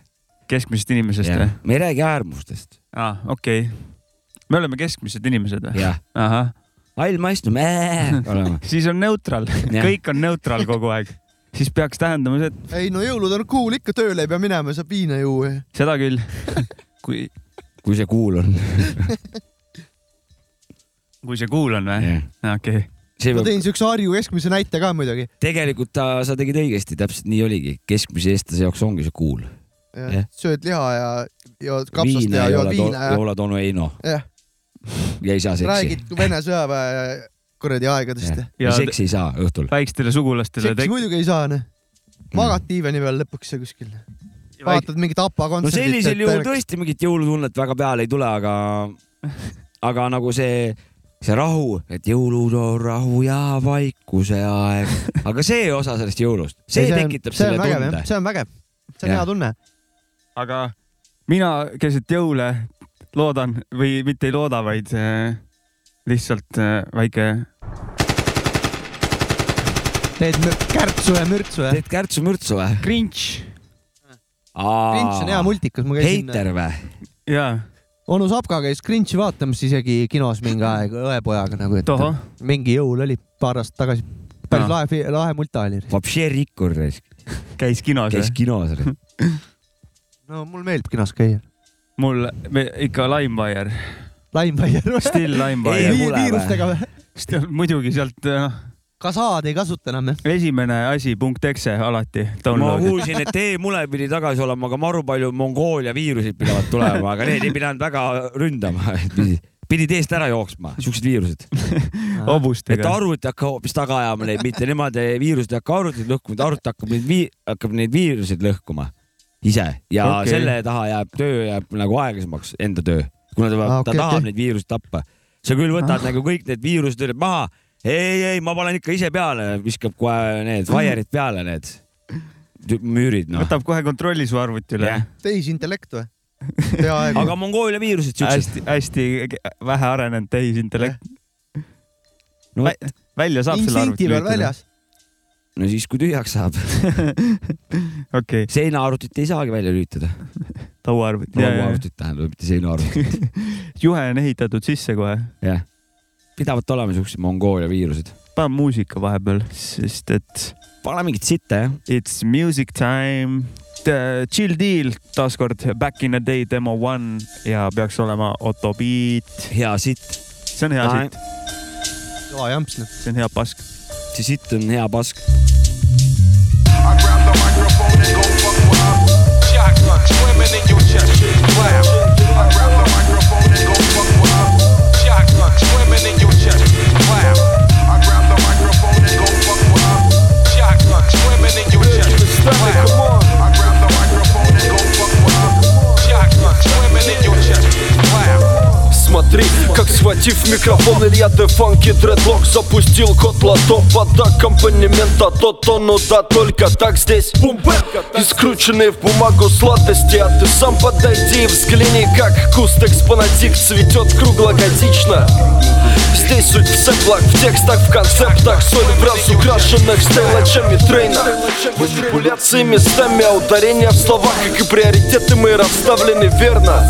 keskmisest inimesest või? me ei räägi äärmustest. aa, okei okay.. me oleme keskmised inimesed või? jah, ahah, hall maistnu, olema. siis on neutral, kõik on neutral kogu aeg. siis peaks tähendama see, et ei no jõulud on cool, ikka tööle ei pea minema, saab viina juua. seda küll. kui, kui see kuul on. kui see cool on või? okei. see ma tõin siukse Harju keskmise näite ka muidugi. tegelikult ta, sa tegid õigesti, täpselt nii oligi. keskmise eestlase jaoks ongi see kuul. Jah. sööd liha ja jood kapsast viina ja jood viina ja joolad onu Heino jah, ja ei saa seksi. räägid Vene sõjaväe kuradi aegadest. ja seksi ei saa õhtul. väikestele sugulastele seksi muidugi ei saa, noh. magad diivani peal lõpuks ja kuskil. vaatad mingit APA no kontserdit. sellisel juhul tõesti mingit jõulutunnet väga peale ei tule, aga, aga nagu see, see rahu, et jõulud on rahu ja vaikuse aeg, aga see osa sellest jõulust, see tekitab selle tunde. see on vägev, see on hea tunne. aga mina keset jõule loodan või mitte ei looda, vaid äh, lihtsalt äh, väike teed kärtsu ja mürtsu ja. teed kärtsu-mürtsu või? Grinch. Grinch on hea multikas, ma käisin. heiter või? jaa. onu Sapka käis Grinchi vaatamas isegi kinos mingi aeg õepojaga nagu, et Tohoh. mingi jõul oli paar aastat tagasi. päris Aa. lahe, lahe multa oli. Vapše rikkur käis kinos käis või? kinos. no mul meeldib kinos käia. Mul me, ikka Limewire. Limewire. Still Limewire. viirustega või? muidugi sealt noh, ka saad ei kasuta enam jah? esimene asi punkt exe alati. ma kuulsin, et e-mule pidi tagasi olema, aga maru palju Mongoolia viiruseid pidavat tulema, aga need ei pidanud väga ründama. pidid eest ära jooksma, siuksed viirused. et hobustega. arvuti hakkab hoopis taga ajama neid, mitte nemad, viirused ei hakka arvutit lõhkuma, arvuti hakkab neid vii-, hakkab neid viiruseid lõhkuma ise ja okay. selle taha jääb töö jääb nagu aeglasemaks, enda töö, kuna ta, ah, okei, ta tahab okei. neid viiruseid tappa. sa küll võtad ah. nagu kõik need viirused üle maha, ei, ei, ma panen ikka ise peale, viskab kohe need vaierid peale, need müürid, noh. võtab kohe kontrolli su arvuti üle Jah.. tehisintellekt või? peaaegu. aga Mongoolia viirused siuksed, hästi, hästi vähe arenenud tehisintellekt. no, Vä- välja saab selle arvuti väljas. No siis, kui tühjaks saab. okei, seinaarvutit ei saagi välja lülitada. tauaarvuti. lauaarvutit tähendab, mitte seinaarvutit. juhe on ehitatud sisse kohe. jah, pidavat olema siuksed Mongoolia viirused. pane muusika vahepeal, sest et pane mingit sitta, jah. it's music time. Chill Deal taaskord Back in the day demo one ja peaks olema Otto Beat. hea sitt. see on hea sitt, kõva jamps noh. see on hea pask. See sitt on hea pask. Shotgun swimming Смотри, как схватив микрофон Илья де Фанки Дредлок Запустил кот лото под аккомпанемент А тот то, ну да, только так здесь. Бумбэк И скрученные в бумагу сладости А ты сам подойди и взгляни Как куст экспонатик цветет круглогодично Здесь суть в сэплах, в текстах, в концептах. Соль в раз украшенных стейлачами трейна Манипуляции местами, а ударения в словах Как и приоритеты мои расставлены верно.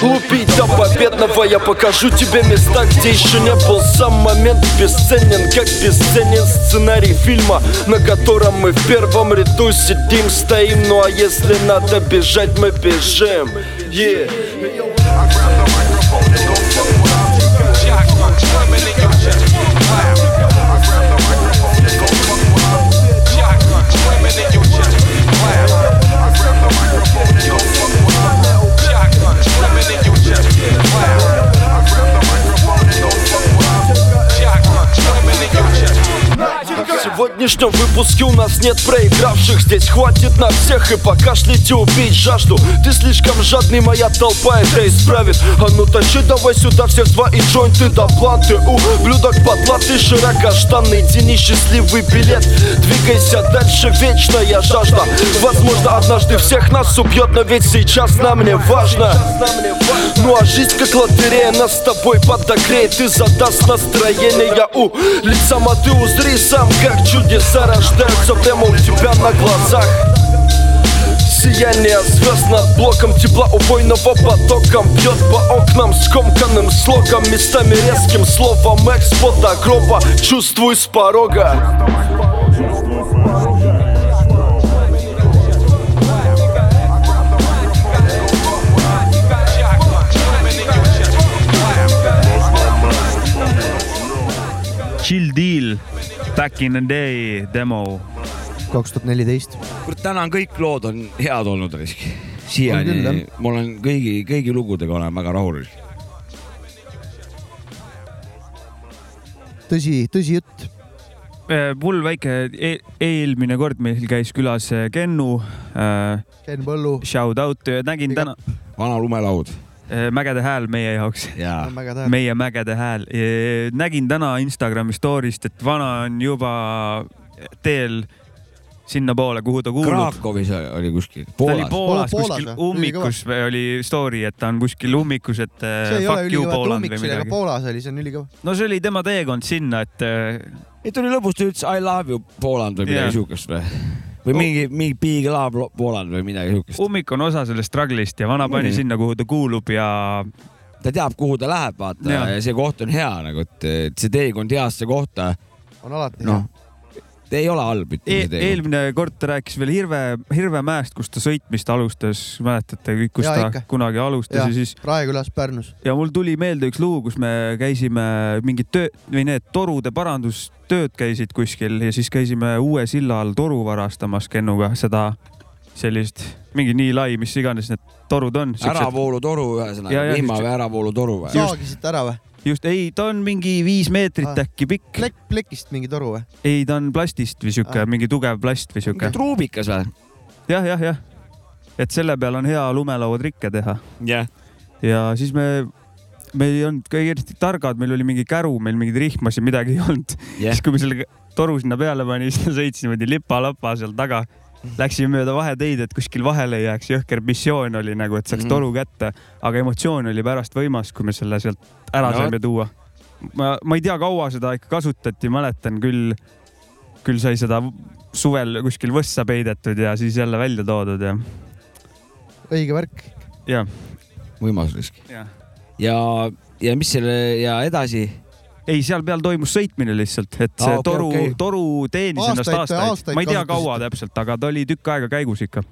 Лупить до победного Я покажу тебе места, где еще не был Сам момент. Бесценен, как бесценен сценарий фильма На котором мы в первом ряду сидим, стоим. Ну а если надо бежать, мы бежим. Yeah. Сегодняшнем выпуске у нас нет проигравших. Здесь хватит на всех и покашлять и убить жажду. Ты слишком жадный, моя толпа это исправит. А ну тащи давай сюда всех два и джойнты до планты У блюдок потлатый, широкоштанный Тяни счастливый билет. Двигайся дальше, вечная жажда. Возможно однажды всех нас убьет Но ведь сейчас нам не важно. Ну а жизнь как лотерея нас с тобой подогреет И задаст настроение у лица а ты узри сам Как чудеса рождаются прямо у тебя на глазах. Сияние звезд над блоком Тепла убойного потоком Бьет по окнам скомканным слогом Местами резким словом Экспо до гроба Чувствуй с порога. Chill Deal Back in the day demo. kaks tuhat neliteist. kurat, täna on kõik lood on head olnud risk. Siiani ma olen kõigi, kõigi lugudega olen väga rahul. tõsi, tõsi jutt. mul väike e eelmine kord meil käis külas äh, Kennu äh,. Ken Põllu. Shout out, nägin täna. vana lumelaud. Mägede hääl meie jaoks. hääl. meie mägede hääl. nägin täna Instagrami story'st, et vana on juba teel sinnapoole, kuhu ta kuulub. Krakowis oli kuskil, ta oli Poolas. Poolas Poolas kuskil ummikus või oli story, et ta on kuskil ummikus, et äh, see ei ole ülikõva, tummik või oli, aga midagi. Poolas oli, see on ülikõva. no see oli tema teekond sinna, et äh, ei, ta oli lõbus, ta ütles I love you Poland või midagi Jah. siukest või? Või mingi, mingi big love Poland või midagi siukest. ummik on osa sellest struggle'ist ja vana pani Nii. sinna, kuhu ta kuulub ja ta teab, kuhu ta läheb, vaata ja. ja see koht on hea nagu, et, et see teekond heasse kohta, on alati noh, ei ole halb, e ütleme teekond. eelmine kord ta rääkis veel Hirve, Hirvemäest, kus ta sõitmist alustas, mäletate kõik, kus Jaa, ta ikka. kunagi alustas ja, ja siis, Raekülas Pärnus. ja mul tuli meelde üks lugu, kus me käisime mingit töö või need torude parandustööd käisid kuskil ja siis käisime uue silla all toru varastamas Kennuga seda sellist mingi nii lai, mis iganes need torud on. äravoolutoru Ja, ühesõnaga ja,, vihma just- või äravoolutoru või? saagisite ära või? just, ei, ta on mingi viis meetrit Ah. äkki pikk. plekk, plekist mingi toru või? ei, ta on plastist või sihuke Ah. mingi tugev plast või sihuke. truubikas või? jah, jah, jah. et selle peal on hea lumelauatrikke teha jah. ja siis me, me ei olnud ka eriti targad, meil oli mingi käru, meil mingeid rihmasid, midagi ei olnud Jah. siis kui me selle toru sinna peale pani, siis ta sõits niimoodi lipa-lapa seal taga. Läksime mööda vaheteid, et kuskil vahele ei jääks, jõhker missioon oli nagu, et saaks Mhm. toru kätte, aga emotsioon oli pärast võimas, kui me selle sealt ära No saime tuua. ma, ma ei tea, kaua seda ikka kasutati, mäletan küll, küll sai seda suvel kuskil võssa peidetud ja siis jälle välja toodud ja, õige värk. ja, võimas risk. ja ja, ja mis selle ja edasi? ei, seal peal toimus sõitmine lihtsalt, et see Aa, ah, okei, toru okay., toru teenis Aastaid- ennast aastaid, aastaid ma ei tea, kaua täpselt, aga ta oli tükk aega käigus ikka.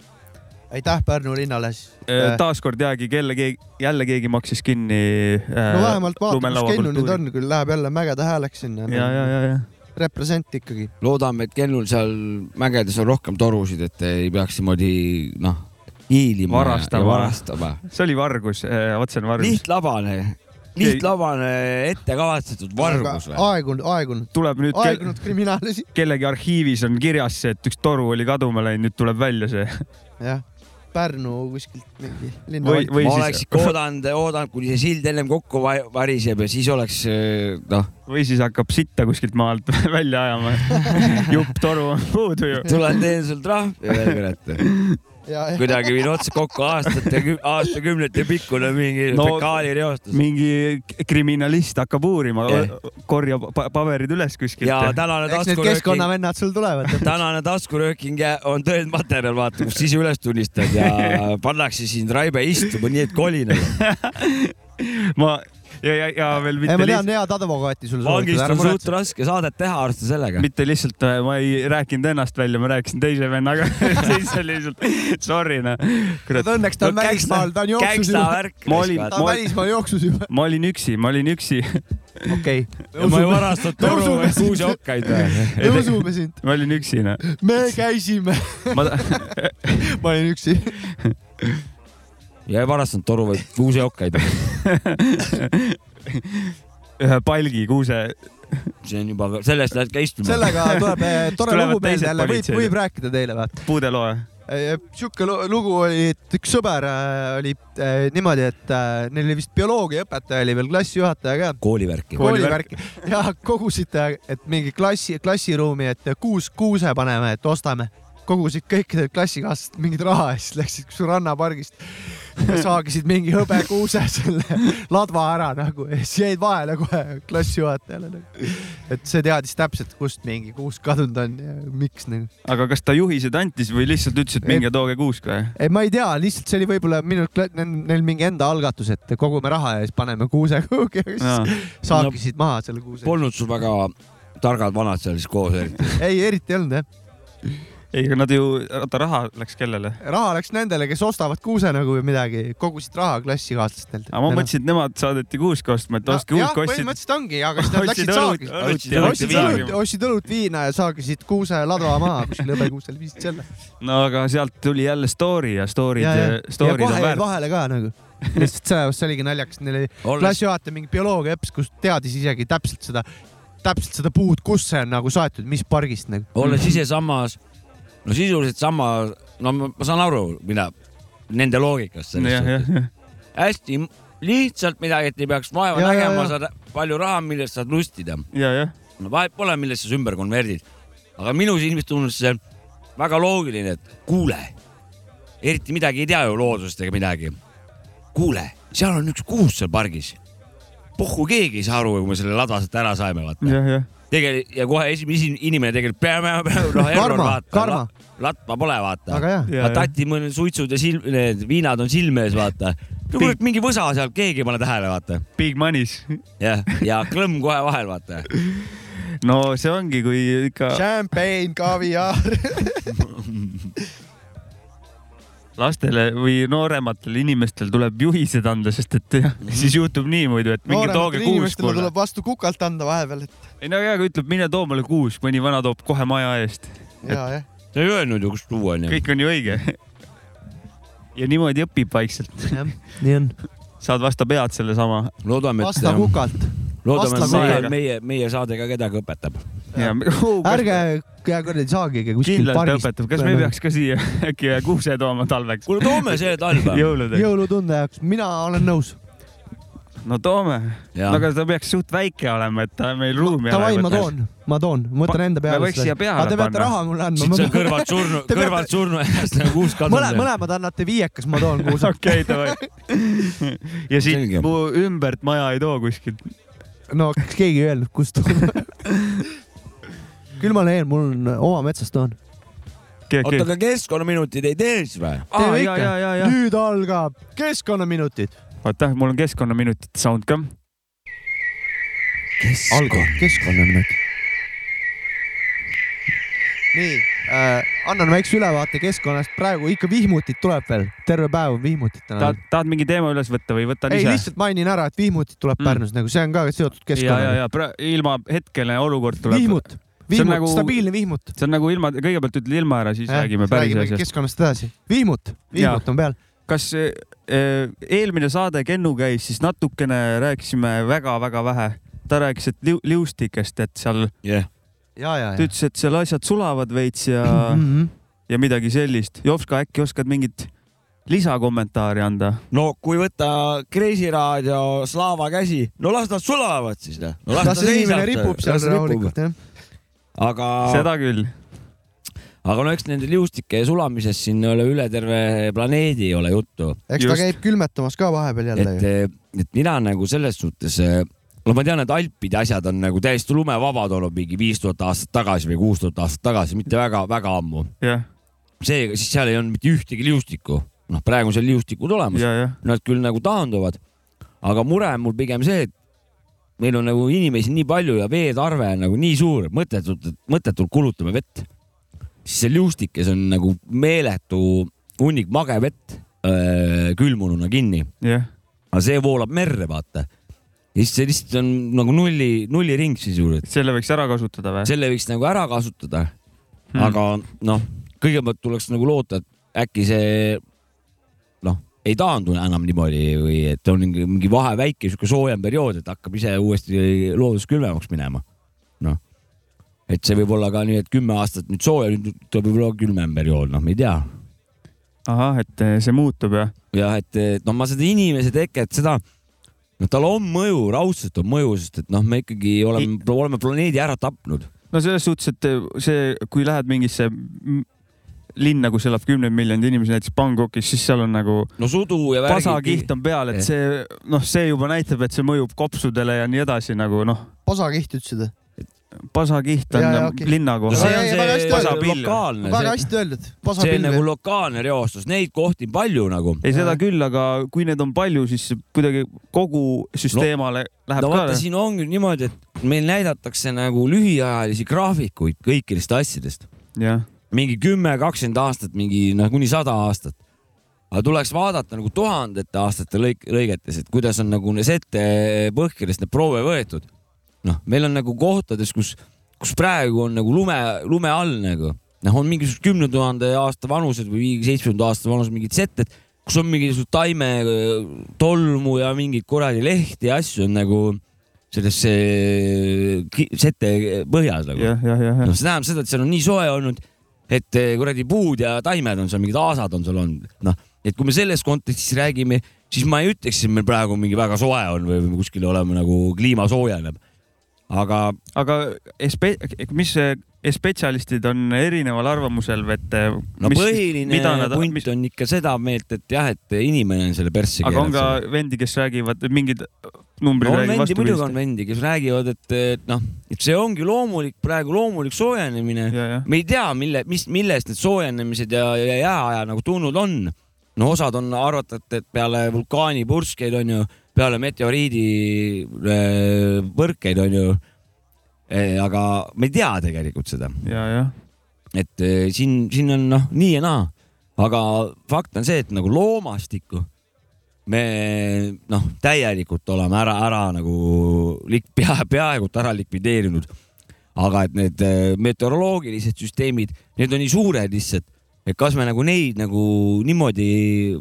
aitäh Pärnu linnale siis. taaskord jällegi kelle keegi, jälle keegi maksis kinni äh, no vähemalt vaatame, kus Kennu nüüd on, küll läheb jälle mägede hääleks sinna. ja, ja, ja, ja represent ikkagi. loodame, et Kennul seal mägedes on rohkem torusid, et ei peaks niimoodi noh, hiilima Varastama. ja varastama. see oli vargus, otsene vargus. lihtlabane, lihtlabane ette kavatsetud vargus või? aegunud, aegunud, tuleb nüüd aegunud kriminaalasi. kellegi arhiivis on kirjas see, et üks toru oli kaduma läinud, nüüd tuleb välja see. jah, Pärnu kuskilt mingi linna ma siis- oleks ikka oodanud, oodanud, kuni see sild ennem kokku va- variseb ja siis oleks eh, noh, või siis hakkab sitta kuskilt maalt välja ajama. jupp toru on puudu ju. tulen teen sul trahvi veel kurat. kuidagi viin otsa kokku aastate, aastakümnete pikkune mingi No- fekaalireostus. mingi kriminalist hakkab uurima Jah., korjab pa paberid üles kuskilt. ja tänane taskurööking, keskkonnavennad sul tulevad. tänane taskurööking on tõendmaterjal, vaata, kus ise üles tunnistad ja pannakse sind raibe istuma, nii et kolinal. ma ja, ja, ja veel ei, mitte ma tean lihtsalt, head advokaati sulle vangist on suht raske saadet teha arvesta sellega. mitte lihtsalt, ma ei rääkinud ennast välja, ma rääkisin teise vennaga. siis oli lihtsalt, sorry noh. Õnneks ta on välismaal, ta on jooksus juba. Ma olin- ta on välismaal jooksus juba. ma olin üksi, ma olin üksi, okei. ma ei varastanud toru või sind. kuuseokkaid või? me usume sind. ma olin üksi noh. me käisime. ma, ma olin üksi. Ja ei varastanud toru, vaid kuuseokkaid. ühe palgi kuuse, see on juba, sellest lähed ka istuma. sellega tuleb eh, tore lugu meelde jälle, võib, võib rääkida teile vaata. puudeloe. sihuke lu- lugu oli, et üks sõber oli äh, niimoodi, et äh, neil oli vist bioloogiaõpetaja oli veel klassijuhataja ka. koolivärki. koolivärki ja kogusid, et mingi klassi, klassiruumi, et kuus, kuuse paneme, et ostame. Kogusid kõikidelt klassikaaslased mingit raha ja siis läksid kuskil rannapargist, saagisid mingi hõbekuuse selle ladva ära nagu ja siis jäid vahele kohe klassijuhatajale nagu.. et see teadis täpselt, kust mingi kuusk kadunud on ja miks nagu. aga kas ta juhised antis või lihtsalt ütles, et minge tooge kuusk või? ei, ma ei tea, lihtsalt see oli võib-olla minu, neil mingi enda algatus, et kogume raha ja siis paneme kuuse kuhugi ja siis saagisid maha selle kuuse. Polnud sul väga targad vanad seal siis koos eriti? ei, eriti ei olnud jah. ei, aga nad ju, oota raha läks kellele? raha läks nendele, kes ostavad kuuse nagu või midagi, kogusid raha klassikaaslastelt. aga ma mõtlesin, et nemad saadeti kuuske ostma, et ostke jah, kuusk, ostsid. põhimõtteliselt ongi, aga siis nad läksid saagi. ostsid õlut, viina. ostsid õlut, viina ja saagisid kuuse ladva maha kuskil hõbekuusel, viisid selle. no aga sealt tuli jälle story ja story'd story'd on väärt. vahele ka nagu. lihtsalt sellepärast see oligi naljakas, neil oli Olles- klassijuhataja mingi bioloogiaõps, kus teadis isegi täpselt seda täpselt seda puud, kus see on nagu saetud, mis pargist nagu. olles ise samas, no sisuliselt sama, no ma, ma saan aru, mida nende loogikast selles jah. hästi lihtsalt midagi, et ei peaks vaeva Ja, nägema, saad palju raha, millest saad lustida. no vahet pole, millest sa ümber konverdid. aga minu silmis tundus see väga loogiline, et kuule, eriti midagi ei tea ju loodusest ega midagi. kuule, seal on üks kuus seal pargis. pohhu keegi ei saa aru, kui me selle ladvaselt ära saime, vaata. Tegelikult ja kohe esimene inimene tegelikult peame, noh, error Karma, vaata karma., latva pole vaata. ja. tati mõned suitsud ja silm, need viinad on silme ees, vaata. no kurat, mingi võsa seal, keegi ei pane tähele, vaata. Big money's. jah, ja klõmm kohe vahel, vaata. no see ongi, kui ikka Champagne, kaviaar. lastele või noorematele inimestele tuleb juhised anda, sest et jah, siis juhtub nii muidu, et minge tooge noorematele kuus inimestele mulle. tuleb vastu kukalt anda vahepeal, et ei no hea, kui ütleb, mine too mulle kuus, mõni vana toob kohe maja eest. ja, jah. sa ei öelnud ju, kust tuua onju. kõik on ju õige. ja niimoodi õpib vaikselt. nii on. saad vastu pead sellesama. loodame, vasta et, kukalt. loodame, et vasta meie meie, meie saade ka kedagi õpetab. Ärge hea kuradi saagige kuskilt pargist. õpetab, kas me ei peaks ka siia äkki kuuse tooma talveks? kuule, toome see talve. jõuludeks. jõulutunde jaoks, mina olen nõus. no toome. Aga ta peaks suht väike olema, et ta meil ruumi Davai, ma toon, ma toon, ma võtan enda me peale. võiks siia peale Te peate panna. raha mulle andma. siit seal kõrvalt surnu, kõrvalt surnu ennast nagu kuus mõle, kadus. mõlemad annate viiekas, ma toon kuus. okei, davai. ja siit mu ümbert maja ei too kuskilt. no keegi ei öelnud, kust tuua. Küll ma leian, mul on oma metsast toon. oota, aga keskkonnaminutid ei tee siis või? Ja, ja, ja, ja. nüüd algab keskkonnaminutid. oota, mul on keskkonnaminutite sound ka. algab keskkonnaminutid. nii äh,, annan väikse ülevaate keskkonnast, praegu ikka vihmutit tuleb veel, terve päev on vihmutit täna tahad, tahad mingi teema üles võtta või võtan ei, ise? lihtsalt mainin ära, et vihmutit tuleb Mm. Pärnus nagu see on ka seotud ja, ja, keskkonnaga. ja pra- ilma hetkeline olukord tuleb. vihmut, on vihmut nagu- nagu..., stabiilne vihmut. see on nagu ilma, kõigepealt ütle ilma ära, siis räägime päris räägime asjast. keskkonnast edasi. vihmut, vihmut on peal. kas äh, eelmine saade Kennu käis, siis natukene rääkisime väga-väga vähe. ta rääkis, et liu, liustikest, et seal, ja, ja, ta ja. ütles, et seal asjad sulavad veits ja, Mhm. ja midagi sellist. Jopska, äkki oskad mingit lisakommentaari anda? no kui võtta Kreisi raadio Slava käsi, no las nad sulavad siis noh. no las see inimene ripub seal rahulikult, jah. aga, seda küll. aga no eks nende liustike sulamisest siin ole üle terve planeedi ei ole juttu. eks ta Just. käib külmetamas ka vahepeal jälle et ju., et mina nagu selles suhtes, no ma tean, et Alpide asjad on nagu täiesti lumevabad olnud mingi viis tuhat aastat tagasi või kuus tuhat aastat tagasi, mitte väga-väga ammu. jah, seega siis seal ei olnud mitte ühtegi liustikku, noh, praegu on seal liustikud olemas, ja, jah. nad küll nagu taanduvad, aga mure on mul pigem see, et meil on nagu inimesi nii palju ja veetarve on nagu nii suur, mõttetult, mõttetult kulutame vett. siis see liustikes on nagu meeletu hunnik mage vett öö, külmununa kinni, jah, aga see voolab merre, vaata. ja siis see lihtsalt on nagu nulli, nulliring sisuliselt. selle võiks ära kasutada või? selle võiks nagu ära kasutada Hmm. aga noh, kõigepealt tuleks nagu loota, et äkki see ei taandu enam niimoodi või et on mingi, mingi vahe väike sihuke soojem periood, et hakkab ise uuesti loodus külmemaks minema. noh, et see võib olla ka nii, et kümme aastat nüüd sooja, nüüd tuleb võib-olla külmem periood, noh, me ei tea. ahah, et eh, see muutub jah? jah, et et noh, ma seda inimese teket, seda, noh, tal on mõju, raudselt on mõju, sest et noh, me ikkagi oleme, oleme planeedi ära tapnud. no selles suhtes, et eh, see, kui lähed mingisse linna, kus elab kümneid miljoneid inimesi, näiteks Bangkokis, siis seal on nagu no sudu ja värgid. pasakiht on peal, et see noh, see juba näitab, et see mõjub kopsudele ja nii edasi nagu noh, pasakiht ütlesid. pasakiht on Ja, ja, ja, okei. linna no kohal see Ei, on hästi see lokaalne, väga see, hästi öeldud. see on nagu. lokaalne reostus, neid kohti on palju nagu. ei, seda küll, aga kui neid on palju, siis kuidagi kogu süsteemale no, läheb no ka vaata, siin ongi niimoodi, et meil näidatakse nagu lühiajalisi graafikuid kõikidest asjadest, jah, mingi kümme, kakskümmend aastat, mingi noh, kuni sada aastat. aga tuleks vaadata nagu tuhandete aastate lõik, lõigetes, et kuidas on nagu sette põhjadest need proove võetud. noh, meil on nagu kohtades, kus, kus praegu on nagu lume, lume all nagu, noh, on mingisugused kümne tuhande aasta vanused või seitsmekümnenda aasta vanused mingid setted, kus on mingisugused taime tolmu ja mingeid kuradi lehti ja asju on nagu sellesse ki- sete põhjas nagu. noh, see tähendab seda, et seal on nii soe olnud, et eh, kuradi puud ja taimed on seal, mingid aasad on seal olnud, noh, et kui me selles kontekstis räägime, siis ma ei ütleks, et meil praegu mingi väga soe on või kuskil oleme nagu kliima soojeneb. aga aga espe-, mis see- spetsialistid on erineval arvamusel, et eh, no mis, põhiline nad, punt mis, on ikka seda meelt, et jah, et inimene on selle persse aga on ka vendi, kes räägivad, mingid numbrid no räägivad vendi, muidugi on vendi, kes räägivad, et, et noh, et see ongi loomulik, praegu loomulik soojenemine. me ei tea, mille, mis, millest need soojenemised ja, ja jääaja nagu tulnud on. no osad on arvatud, et peale vulkaanipurskeid on ju, peale meteoriidi äh, põrkeid on ju. Aga me ei tea tegelikult seda. et eh, siin, siin on noh, nii ja naa, aga fakt on see, et nagu loomastikku me noh, täielikult oleme ära, ära nagu lik-, pea, peaaegu ära likvideerinud. aga et need eh, meteoroloogilised süsteemid, need on nii suured lihtsalt, et kas me nagu neid nagu niimoodi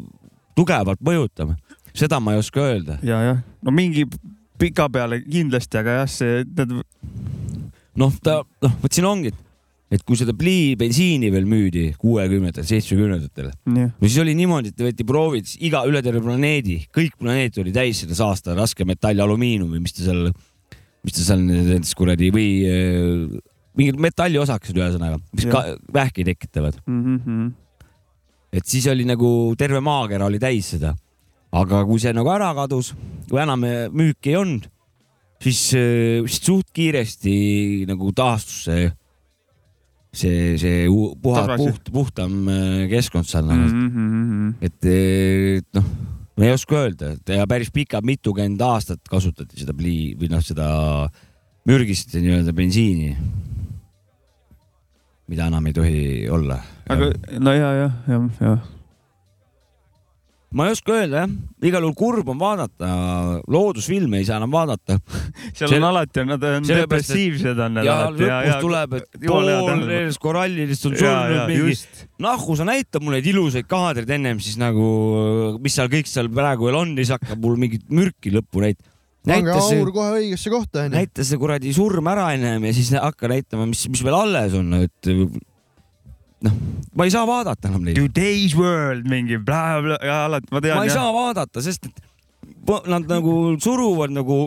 tugevalt mõjutame, seda ma ei oska öelda. ja, jah, no mingi pika peale kindlasti, aga jah, see, need noh, ta noh, vot siin ongi, et kui seda pliibensiini veel müüdi kuuekümnendatel, seitsmekümnendatel, Jah. no siis oli niimoodi, et võeti proovid iga üle terve planeedi, kõik planeet oli täis seda saasta raskemetalli alumiiniumi, mis ta seal, mis ta seal nendes kuradi või äh, mingid metalliosakesed ühesõnaga, mis ka vähki tekitavad. mm. -hmm. et siis oli nagu terve maakera oli täis seda. aga kui see nagu ära kadus, kui enam müüki ei olnud, siis, siis suht kiiresti nagu taastus see, see, see puha, puht, puhtam äh, keskkond seal nagu Mm -hmm. et et noh, ma ei oska öelda, et ja päris pikad mitukümmend aastat kasutati seda plii või noh, seda mürgist nii-öelda bensiini. mida enam ei tohi olla. aga no ja, jah, jah, jah. ma ei oska öelda jah, igal juhul kurb on vaadata, loodusfilme ei saa enam vaadata. seal on alati, nad on depressiivsed on ja alati lõpus tuleb, et pool nendest korallidest on surnud mingi nahku sa näita mulle neid ilusaid kaadreid ennem siis nagu, mis seal kõik seal praegu veel on, siis hakkab mul mingit mürki lõppu näit-. pange aur kohe õigesse kohta onju. näita see kuradi surm ära ennem ja siis hakka näitama, mis, mis veel alles on, et noh, ma ei saa vaadata enam neid. Today's world mingi blä-blä ja alati ma tean. ma ei saa vaadata, sest et nad nagu suruvad nagu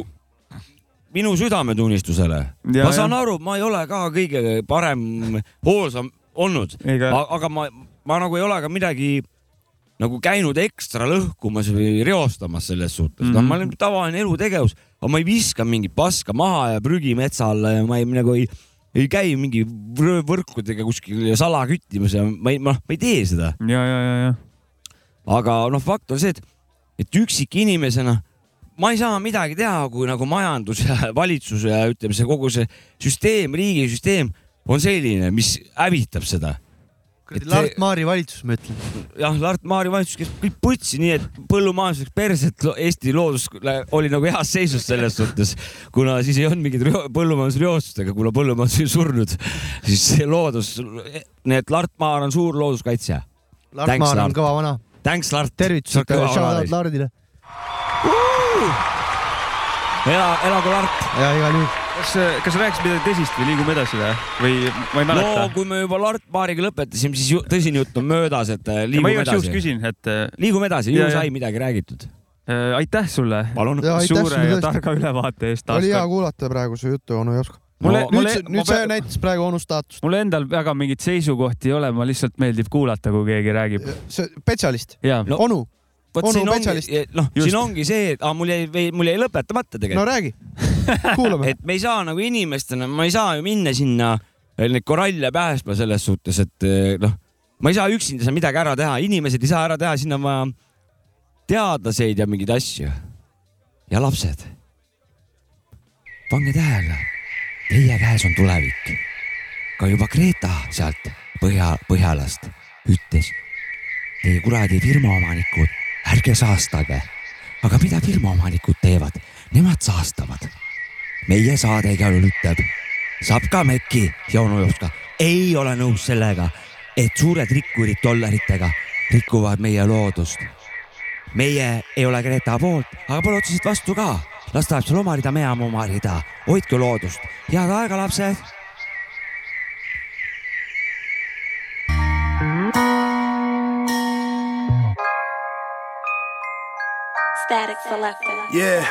minu südametunnistusele. Ja, ma saan jah. aru, ma ei ole ka kõige parem, hoolsam olnud, aga ma, ma nagu ei ole ka midagi nagu käinud ekstra lõhkumas või reostamas selles suhtes mm, -hmm. noh, ma olen tavaline elutegevus, aga ma ei viska mingit paska maha ja prügi metsa alla ja ma ei nagu ei, ei käi mingi võrkudega kuskil sala küttimas ja ma ei, ma, ma ei tee seda. ja, ja, ja, ja. aga noh, fakt on see, et, et üksikinimesena ma ei saa midagi teha, kui nagu majandus ja valitsus ja ütleme, see kogu see süsteem, riigisüsteem on selline, mis hävitab seda. Lart Maari valitsus, ma ütlen. jah, Lart Maari valitsus, kes kõik putsi, nii et põllumajanduslik perset Eesti loodus oli nagu heas seisus selles suhtes, kuna siis ei olnud mingit reo- põllumajandusreostust, aga kuna põllumajandus oli surnud, siis see loodus, nii et Lart Maar on suur looduskaitsja. Lart Maar on kõva vana. Thanks, Lart. tervitused, shout out Lardile. ela, elagu Lart. ja igal juhul. kas, kas rääkis midagi tõsist või liigume edasi või, või ma ei mäleta no kui me juba Lart Maariga lõpetasime, siis ju, tõsine jutt on möödas, et äh, Ja ma liigume igaks juhuks edasi. küsin, et. liigume edasi, ju sai midagi räägitud. aitäh sulle Palun. Suure ja targa ülevaate eest. oli hea kuulata praegu su juttu, onu Josko. Mulle- nüüd mulle- see, ma nüüd see näitas praegu onu staatust. mul endal väga mingeid seisukohti ei ole, ma lihtsalt meeldib kuulata, kui keegi räägib. spetsialist, No, onu, vot siin ongi, noh, Just. siin ongi see, et mul jäi, mul jäi lõpetamata no tegelikult. räägi, kuulame. et me ei saa nagu inimestena, ma ei saa ju minna sinna eh, neid koralle päästma selles suhtes, et eh, noh, ma ei saa üksinda seal midagi ära teha, inimesed ei saa ära teha, sinna on vaja teadlaseid ja mingeid asju. ja lapsed, pange tähele, teie käes on tulevik. ka juba Greta sealt põhja, Põhjalast ütles, teie kuradi firmaomanikud, ärge saastage. aga mida firmaomanikud teevad? Nemad saastavad. meie saade igal juhul ütleb, saab ka mekki ja onu Jopska ei ole nõus sellega, et suured rikkurid dollaritega rikuvad meie loodust. meie ei ole Greta poolt, aga pole otseselt vastu ka. las ta läheb seal oma rida, me jääme oma rida, hoidke loodust, head aega, lapsed. Static Selector. Yeah.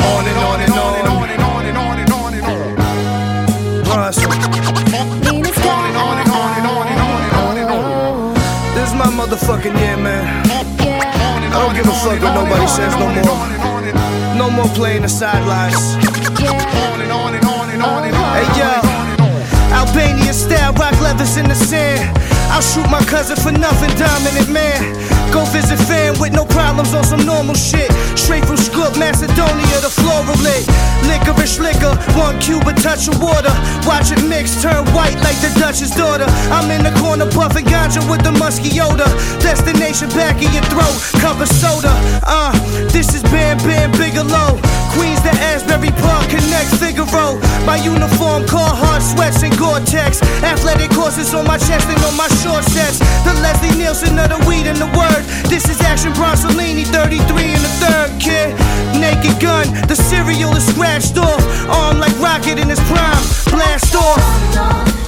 On and on and on and on and on and on and on and on. Bronson. And on and on and on and on and on and on. This is my motherfucking year, man. I don't give a fuck what nobody says no more. No more playing the sidelines. Hey yo, Albania style, rock leathers in the sand. I'll shoot my cousin for nothing, dominant man. Go visit fam with no problems on some normal shit. Straight from Skop, Macedonia, to floral. Licorice liquor, one cube, a touch of water. Watch it mix, turn white like the Dutch's daughter. I'm in the corner puffing ganja with the musky odor. Destination back in your throat, cover soda. Uh, this is Bam Bam Bigelow. Queens to Asbury Park, Connect Figaro. My uniform, Carhartt sweats and Gore-Tex. Athletic horses on my chest and on my short sets. The Leslie Nielsen of the weed and the word. This is Action Bronsolini, 33 and the third kid. Naked gun, the cereal is scratched off. Arm like rocket in his prime, blast off.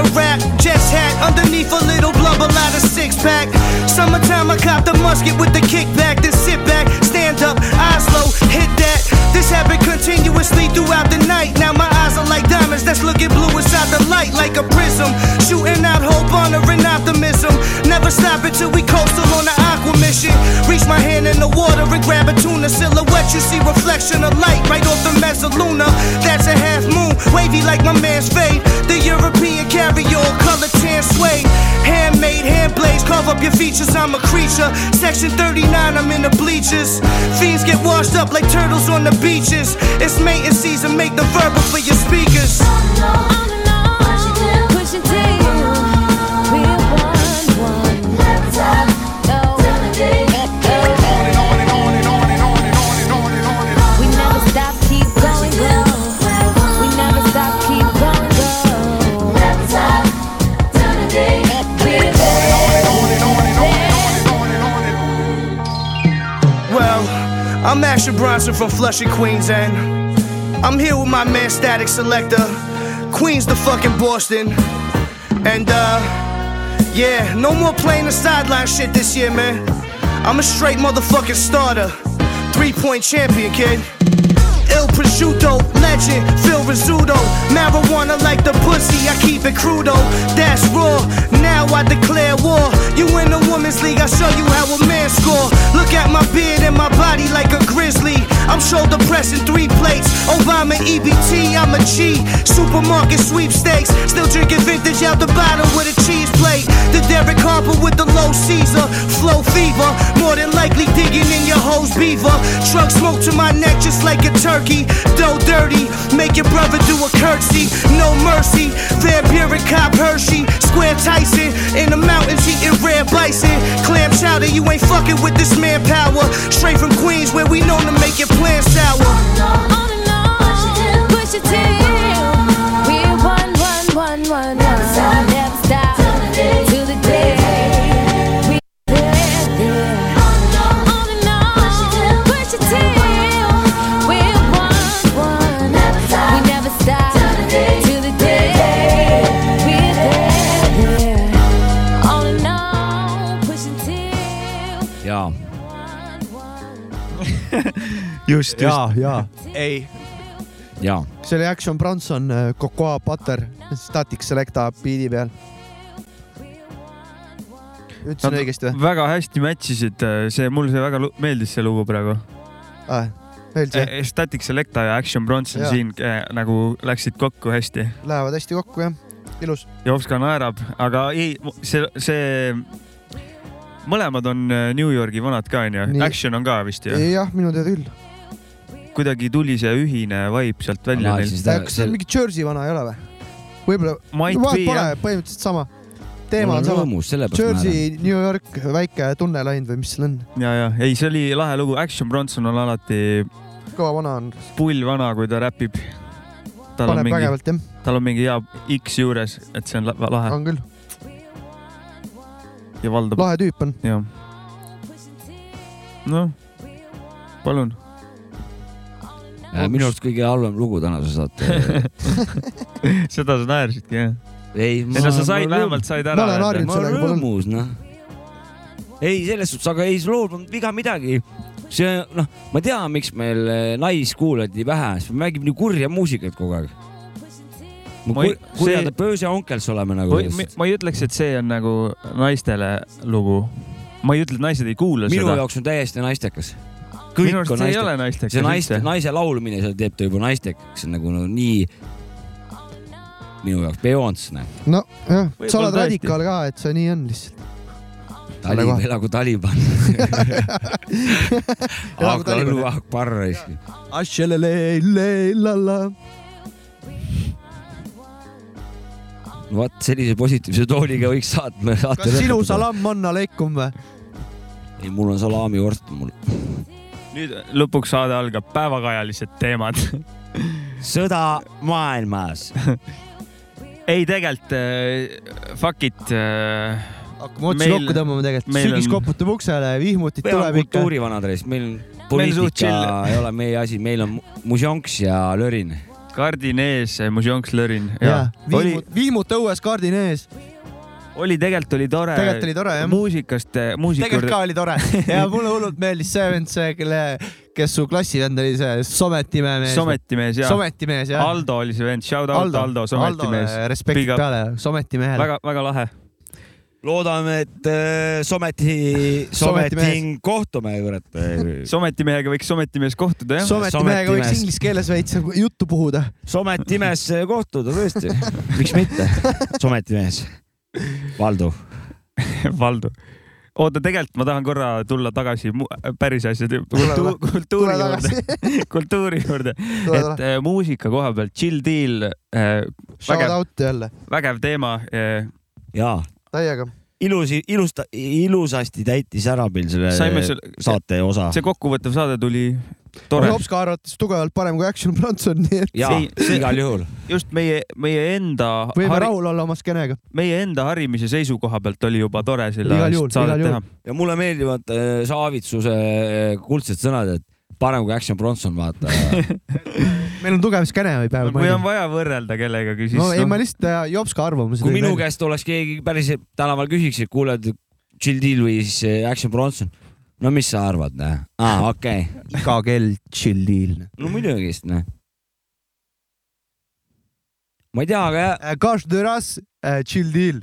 Of rap. Jets hat underneath a little blubber, lot of six pack. Summertime, I cop the musket with the kickback. Then sit back, stand up, eyes low, hit that. This happened continuously throughout the night. Now my eyes are like diamonds that's looking blue inside the light, like a prism. Shooting out hope, honor, and optimism. Never stop until we coastal on the aqua mission. Reach my hand in the water and grab a tuna silhouette. You see reflection of light right off the mezzaluna. That's a half moon, wavy like my man's fade. The European carry-all, color tan suede. Handmade, hand blades, carve up your features. I'm a creature. Section 39, I'm in the bleachers. Fiends get washed up like turtles on the beaches. It's mating season, make the verbal for your speakers. Asher Bronson from Flushing, Queens, and I'm here with my man Static Selector, Queens to fucking Boston. And uh, yeah, no more playing the sideline shit this year, man. I'm a straight motherfucking starter, three point champion, kid. Il prosciutto, legend, Phil Rizzuto. Marijuana like the pussy, I keep it crudo. That's raw. Now I declare war. You in the women's league, I show you how a man score. Look at my beard and my body like a grizzly. I'm shoulder pressing three plates. Obama EBT, I'm a G. Supermarket sweepstakes. Still drinking vintage out the bottle with a cheese plate. Derek Harper with the low Caesar. Flow fever. More than likely digging in your hose beaver. Truck smoke to my neck just like a turkey. Dough dirty. Make your brother do a curtsy. No mercy. Vampiric cop Hershey. Square Tyson. In the mountains eating rare bison. Clam chowder. You ain't fucking with this manpower. Straight from Queens where we known to make your plan sour. Push it till we're one, one, one, one, one. just, ja, ja ei, jaa. see oli Action Bronson, Cocoa Butter, Static Selecta beat'i peal. ütlesin õigesti või? väga hästi match isid, see, mulle see väga meeldis see lugu praegu. Ah, meeldis jah? Static Selecta ja Action Bronson Jaa. siin eh, nagu läksid kokku hästi. Lähevad hästi kokku jah, ilus. Jovska naerab, aga ei, see, see, mõlemad on New Yorgi vanad ka onju Action on ka vist ju. jah, minu teada küll. Kuidagi tuli see ühine vibe sealt välja neil siis. kas see on mingi Jersey vana ei ole või? võib-olla, vahet pole põhimõtteliselt sama. teema on sama. Jersey, New York, väike tunnel ainult või mis seal on? ja, ja ei, see oli lahe lugu, Action Bronson on alati kõva vana on, pull vana, kui ta räpib. tal on paneb mingi, vägevalt jah, tal on mingi hea X juures, et see on la- lahe on küll, ja valdab, lahe tüüp on. jah. noh, palun. Äh, minu arust kõige halvem lugu tänase saate. seda sa naersidki jah? ei, ei no sa said, vähemalt said ära. Ma olen harjunud ma olen sellega, rõõmus, noh. ei, selles suhtes, aga ei, see lool polnud viga midagi. see, noh, ma tean, miks meil eh, naiskuulajaid nii vähe, sest me mängime nii kurja muusikat kogu aeg. Ma ei- kurjad see- Bööse onkels oleme nagu ma, ma ei ütleks, et see on nagu naistele lugu. ma ei ütle, et naised ei kuula minu seda. jaoks on täiesti naistekas. Minu arust see ei ole naistekas see naiste, naise laulmine seal teeb ta juba naistekaks, see on nagu no, nii minu jaoks Beyonce, no jah, Võib-olla sa oled radikaal ka, et see nii on lihtsalt. Talib, elagu Taliban. Elagu Taliban. Akbar. vot sellise positiivse tooniga võiks saatma. kas sinu? salam on aleikum või? ei, mul on salamivorst mul. Nüüd lõpuks saade algab, päevakajalised teemad. sõda maailmas. ei, tegelikult äh, fuck it äh,. hakkame otsi kokku tõmbama tegelikult, meil sügis on- koputab uksele, vihmutit meil on tuleb ikka. kultuurivanad reis, meil Meil poliitika chill. ei ole meie asi, meil on mužonks ja lörin. kardin ees, mužonks lõrin. jah, oli, vihmut, vihmut õues kaardin ees. Oli tegelikult oli tore. Tegelikult oli tore, jah. muusikast, muusika tegelikult ka oli tore ja mulle hullult meeldis see vend, see, kelle, kes su klassivend oli, see Sometimäe mees. Sometimees ja Sometimees jah. Aldo oli see vend, shout out Aldo, Aldo, Sometimees. respekti Big up. peale, Sometimehele. väga, väga lahe. loodame, et äh, Someti, Sometimees. Someting kohtume, kurat. Sometimehega võiks Sometimees kohtuda jah. Sometimehega võiks Sometimees. inglise keeles veits nagu juttu puhuda. Sometimees kohtuda tõesti, miks mitte, Sometimees. Valdu. Valdo. oota, tegelikult ma tahan korra tulla tagasi päris asjade kultu, kultuuri juurde, kultuuri juurde, et äh, muusika koha pealt chill deal äh,, Shout vägev, out jälle, vägev teema äh,. jaa, täiega. ilus, ilusta, ilusasti täitis ära meil selle Saime seal- saate osa. see kokkuvõttev saade tuli tore. Jopska arvates tugevalt parem kui Action Bronson, nii et jaa igal juhul. just meie, meie enda võime rahul olla oma skeenega. meie enda harimise seisukoha pealt oli juba tore selle juhul, saadet teha ja mulle meeldivad äh, Saavitsuse äh, kuldsed sõnad, et parem kui Action Bronson, vaata. meil on tugev skeene või päev. kui on vaja võrrelda kellegagi, siis no ei, ma noh, lihtsalt äh, Jopska arvamuse. kui minu käest oleks keegi päris tänaval küsiks, et kuule, Chill Deal või siis äh, Action Bronson, no mis sa arvad, noh? aa, okei okay.. iga kell chill deal. no muidugi, sest noh. ma ei tea, aga chill deal.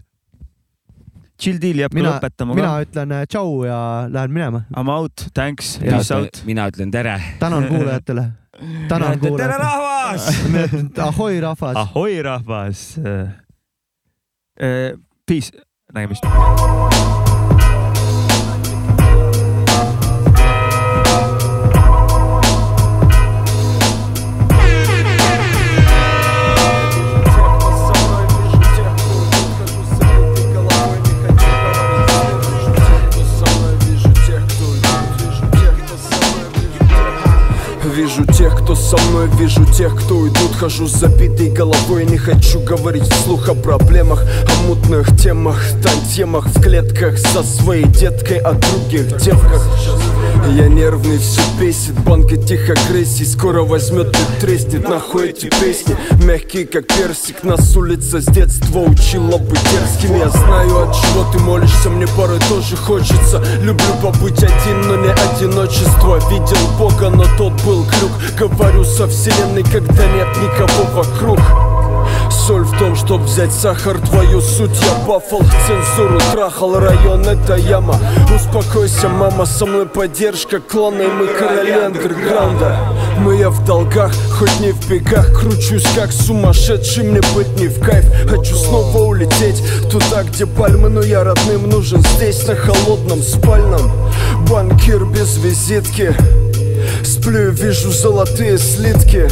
chill deal jääb mina, lõpetama mina ka. ütlen äh, tšau ja lähen minema. I m out, thanks, mina peace out. mina ütlen tere. tänan kuulajatele. tänan tere kuulajatele. rahvas. mina ütlen ahoi rahvas. ahoi, rahvas. Peace, nägemist. Вижу тех, кто со мной, вижу тех, кто идут. Хожу с забитой головой, не хочу говорить вслух о проблемах О мутных темах, тантемах в клетках Со своей деткой, о других девках Я нервный, все бесит, банка тих агрессий Скоро возьмет и треснет, нахуй эти песни? Мягкие, как персик, нас улица с детства учила быть дерзким. Я знаю, от чего ты молишься, мне порой тоже хочется. Люблю побыть один, но не одиночество. Видел Бога, но тот был крюк Говорю со вселенной, когда нет никого вокруг Соль в том, чтоб взять сахар, твою суть. Я бафал Цензуру трахал, район это яма. Успокойся, мама, со мной поддержка Клана и мы короли андерграунда. Но я в долгах, хоть не в бегах. Кручусь как сумасшедший, мне быть не в кайф. Хочу снова улететь туда, где пальмы Но я родным нужен здесь, на холодном спальном. Банкир без визитки Сплю и вижу золотые слитки.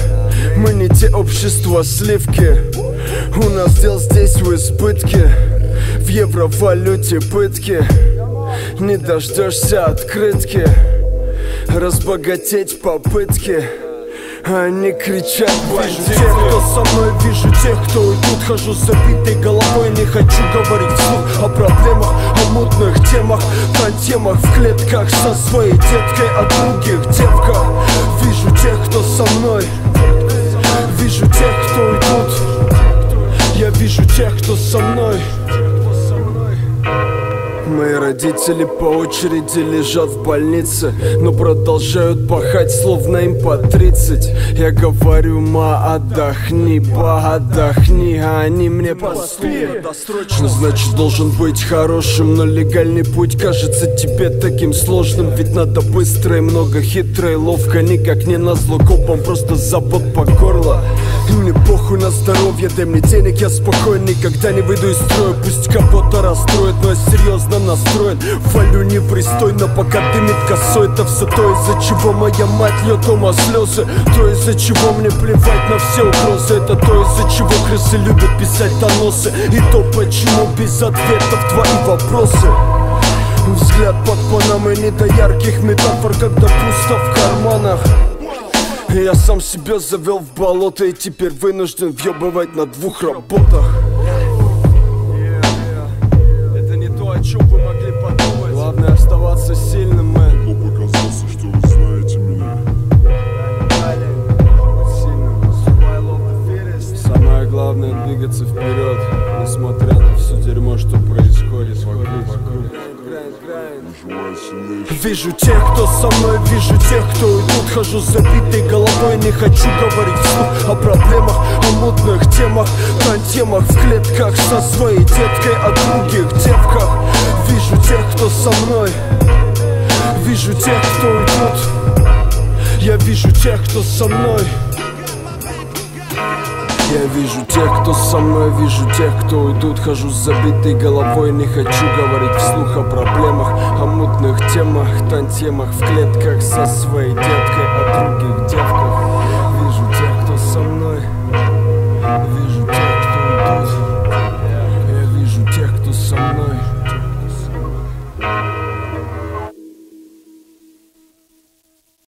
Мы не те общества сливки. У нас дел здесь в избытке. В евровалюте пытки. Не дождешься открытки. Разбогатеть попытки они кричат Вижу тех, кто со мной, вижу тех, кто уйдут Хожу с забитой головой, не хочу говорить вслух О проблемах, о мутных темах. На темах в клетках со своей деткой О других девках. Вижу тех, кто со мной. Вижу тех, кто уйдут Я вижу тех, кто со мной Мои родители по очереди лежат в больнице Но продолжают пахать, словно им по 30 Я говорю, ма, отдохни, па, отдохни А они мне поспи Ну, Значит, должен быть хорошим Но легальный путь кажется тебе таким сложным. Ведь надо быстро и много хитро и ловко Никак не назло копам, просто забот по горло И мне похуй на здоровье, дай мне денег, я спокоен Никогда не выйду из строя, пусть кого-то расстроит Но я серьезно настроен, валю непристойно Пока дымит косой, это все то, из-за чего моя мать льет дома слезы То, из-за чего мне плевать на все угрозы Это то, из-за чего крысы любят писать доносы. И то, почему без ответов твои вопросы. Взгляд под панамой не до ярких метафор, когда пусто в карманах и Я сам себя завел в болото и теперь вынужден въебывать на двух работах. Это не то, о чем вы могли подумать. Главное оставаться сильным, мэн. Но показался, что вы знаете меня. Самое главное двигаться вперед, несмотря на все дерьмо, что происходит вокруг. Вижу тех, кто со мной, вижу тех, кто уйдут Хожу с забитой головой, не хочу говорить вслух О проблемах, о мутных темах. На темах в клетках со своей деткой О других девках. Вижу тех, кто со мной. Вижу тех, кто уйдут Я вижу тех, кто со мной я вижу тех, кто со мной, вижу тех, кто уйдут. Хожу с забитой головой, не хочу говорить вслух о проблемах О мутных темах, тантемах в клетках Со своей деткой, о других девках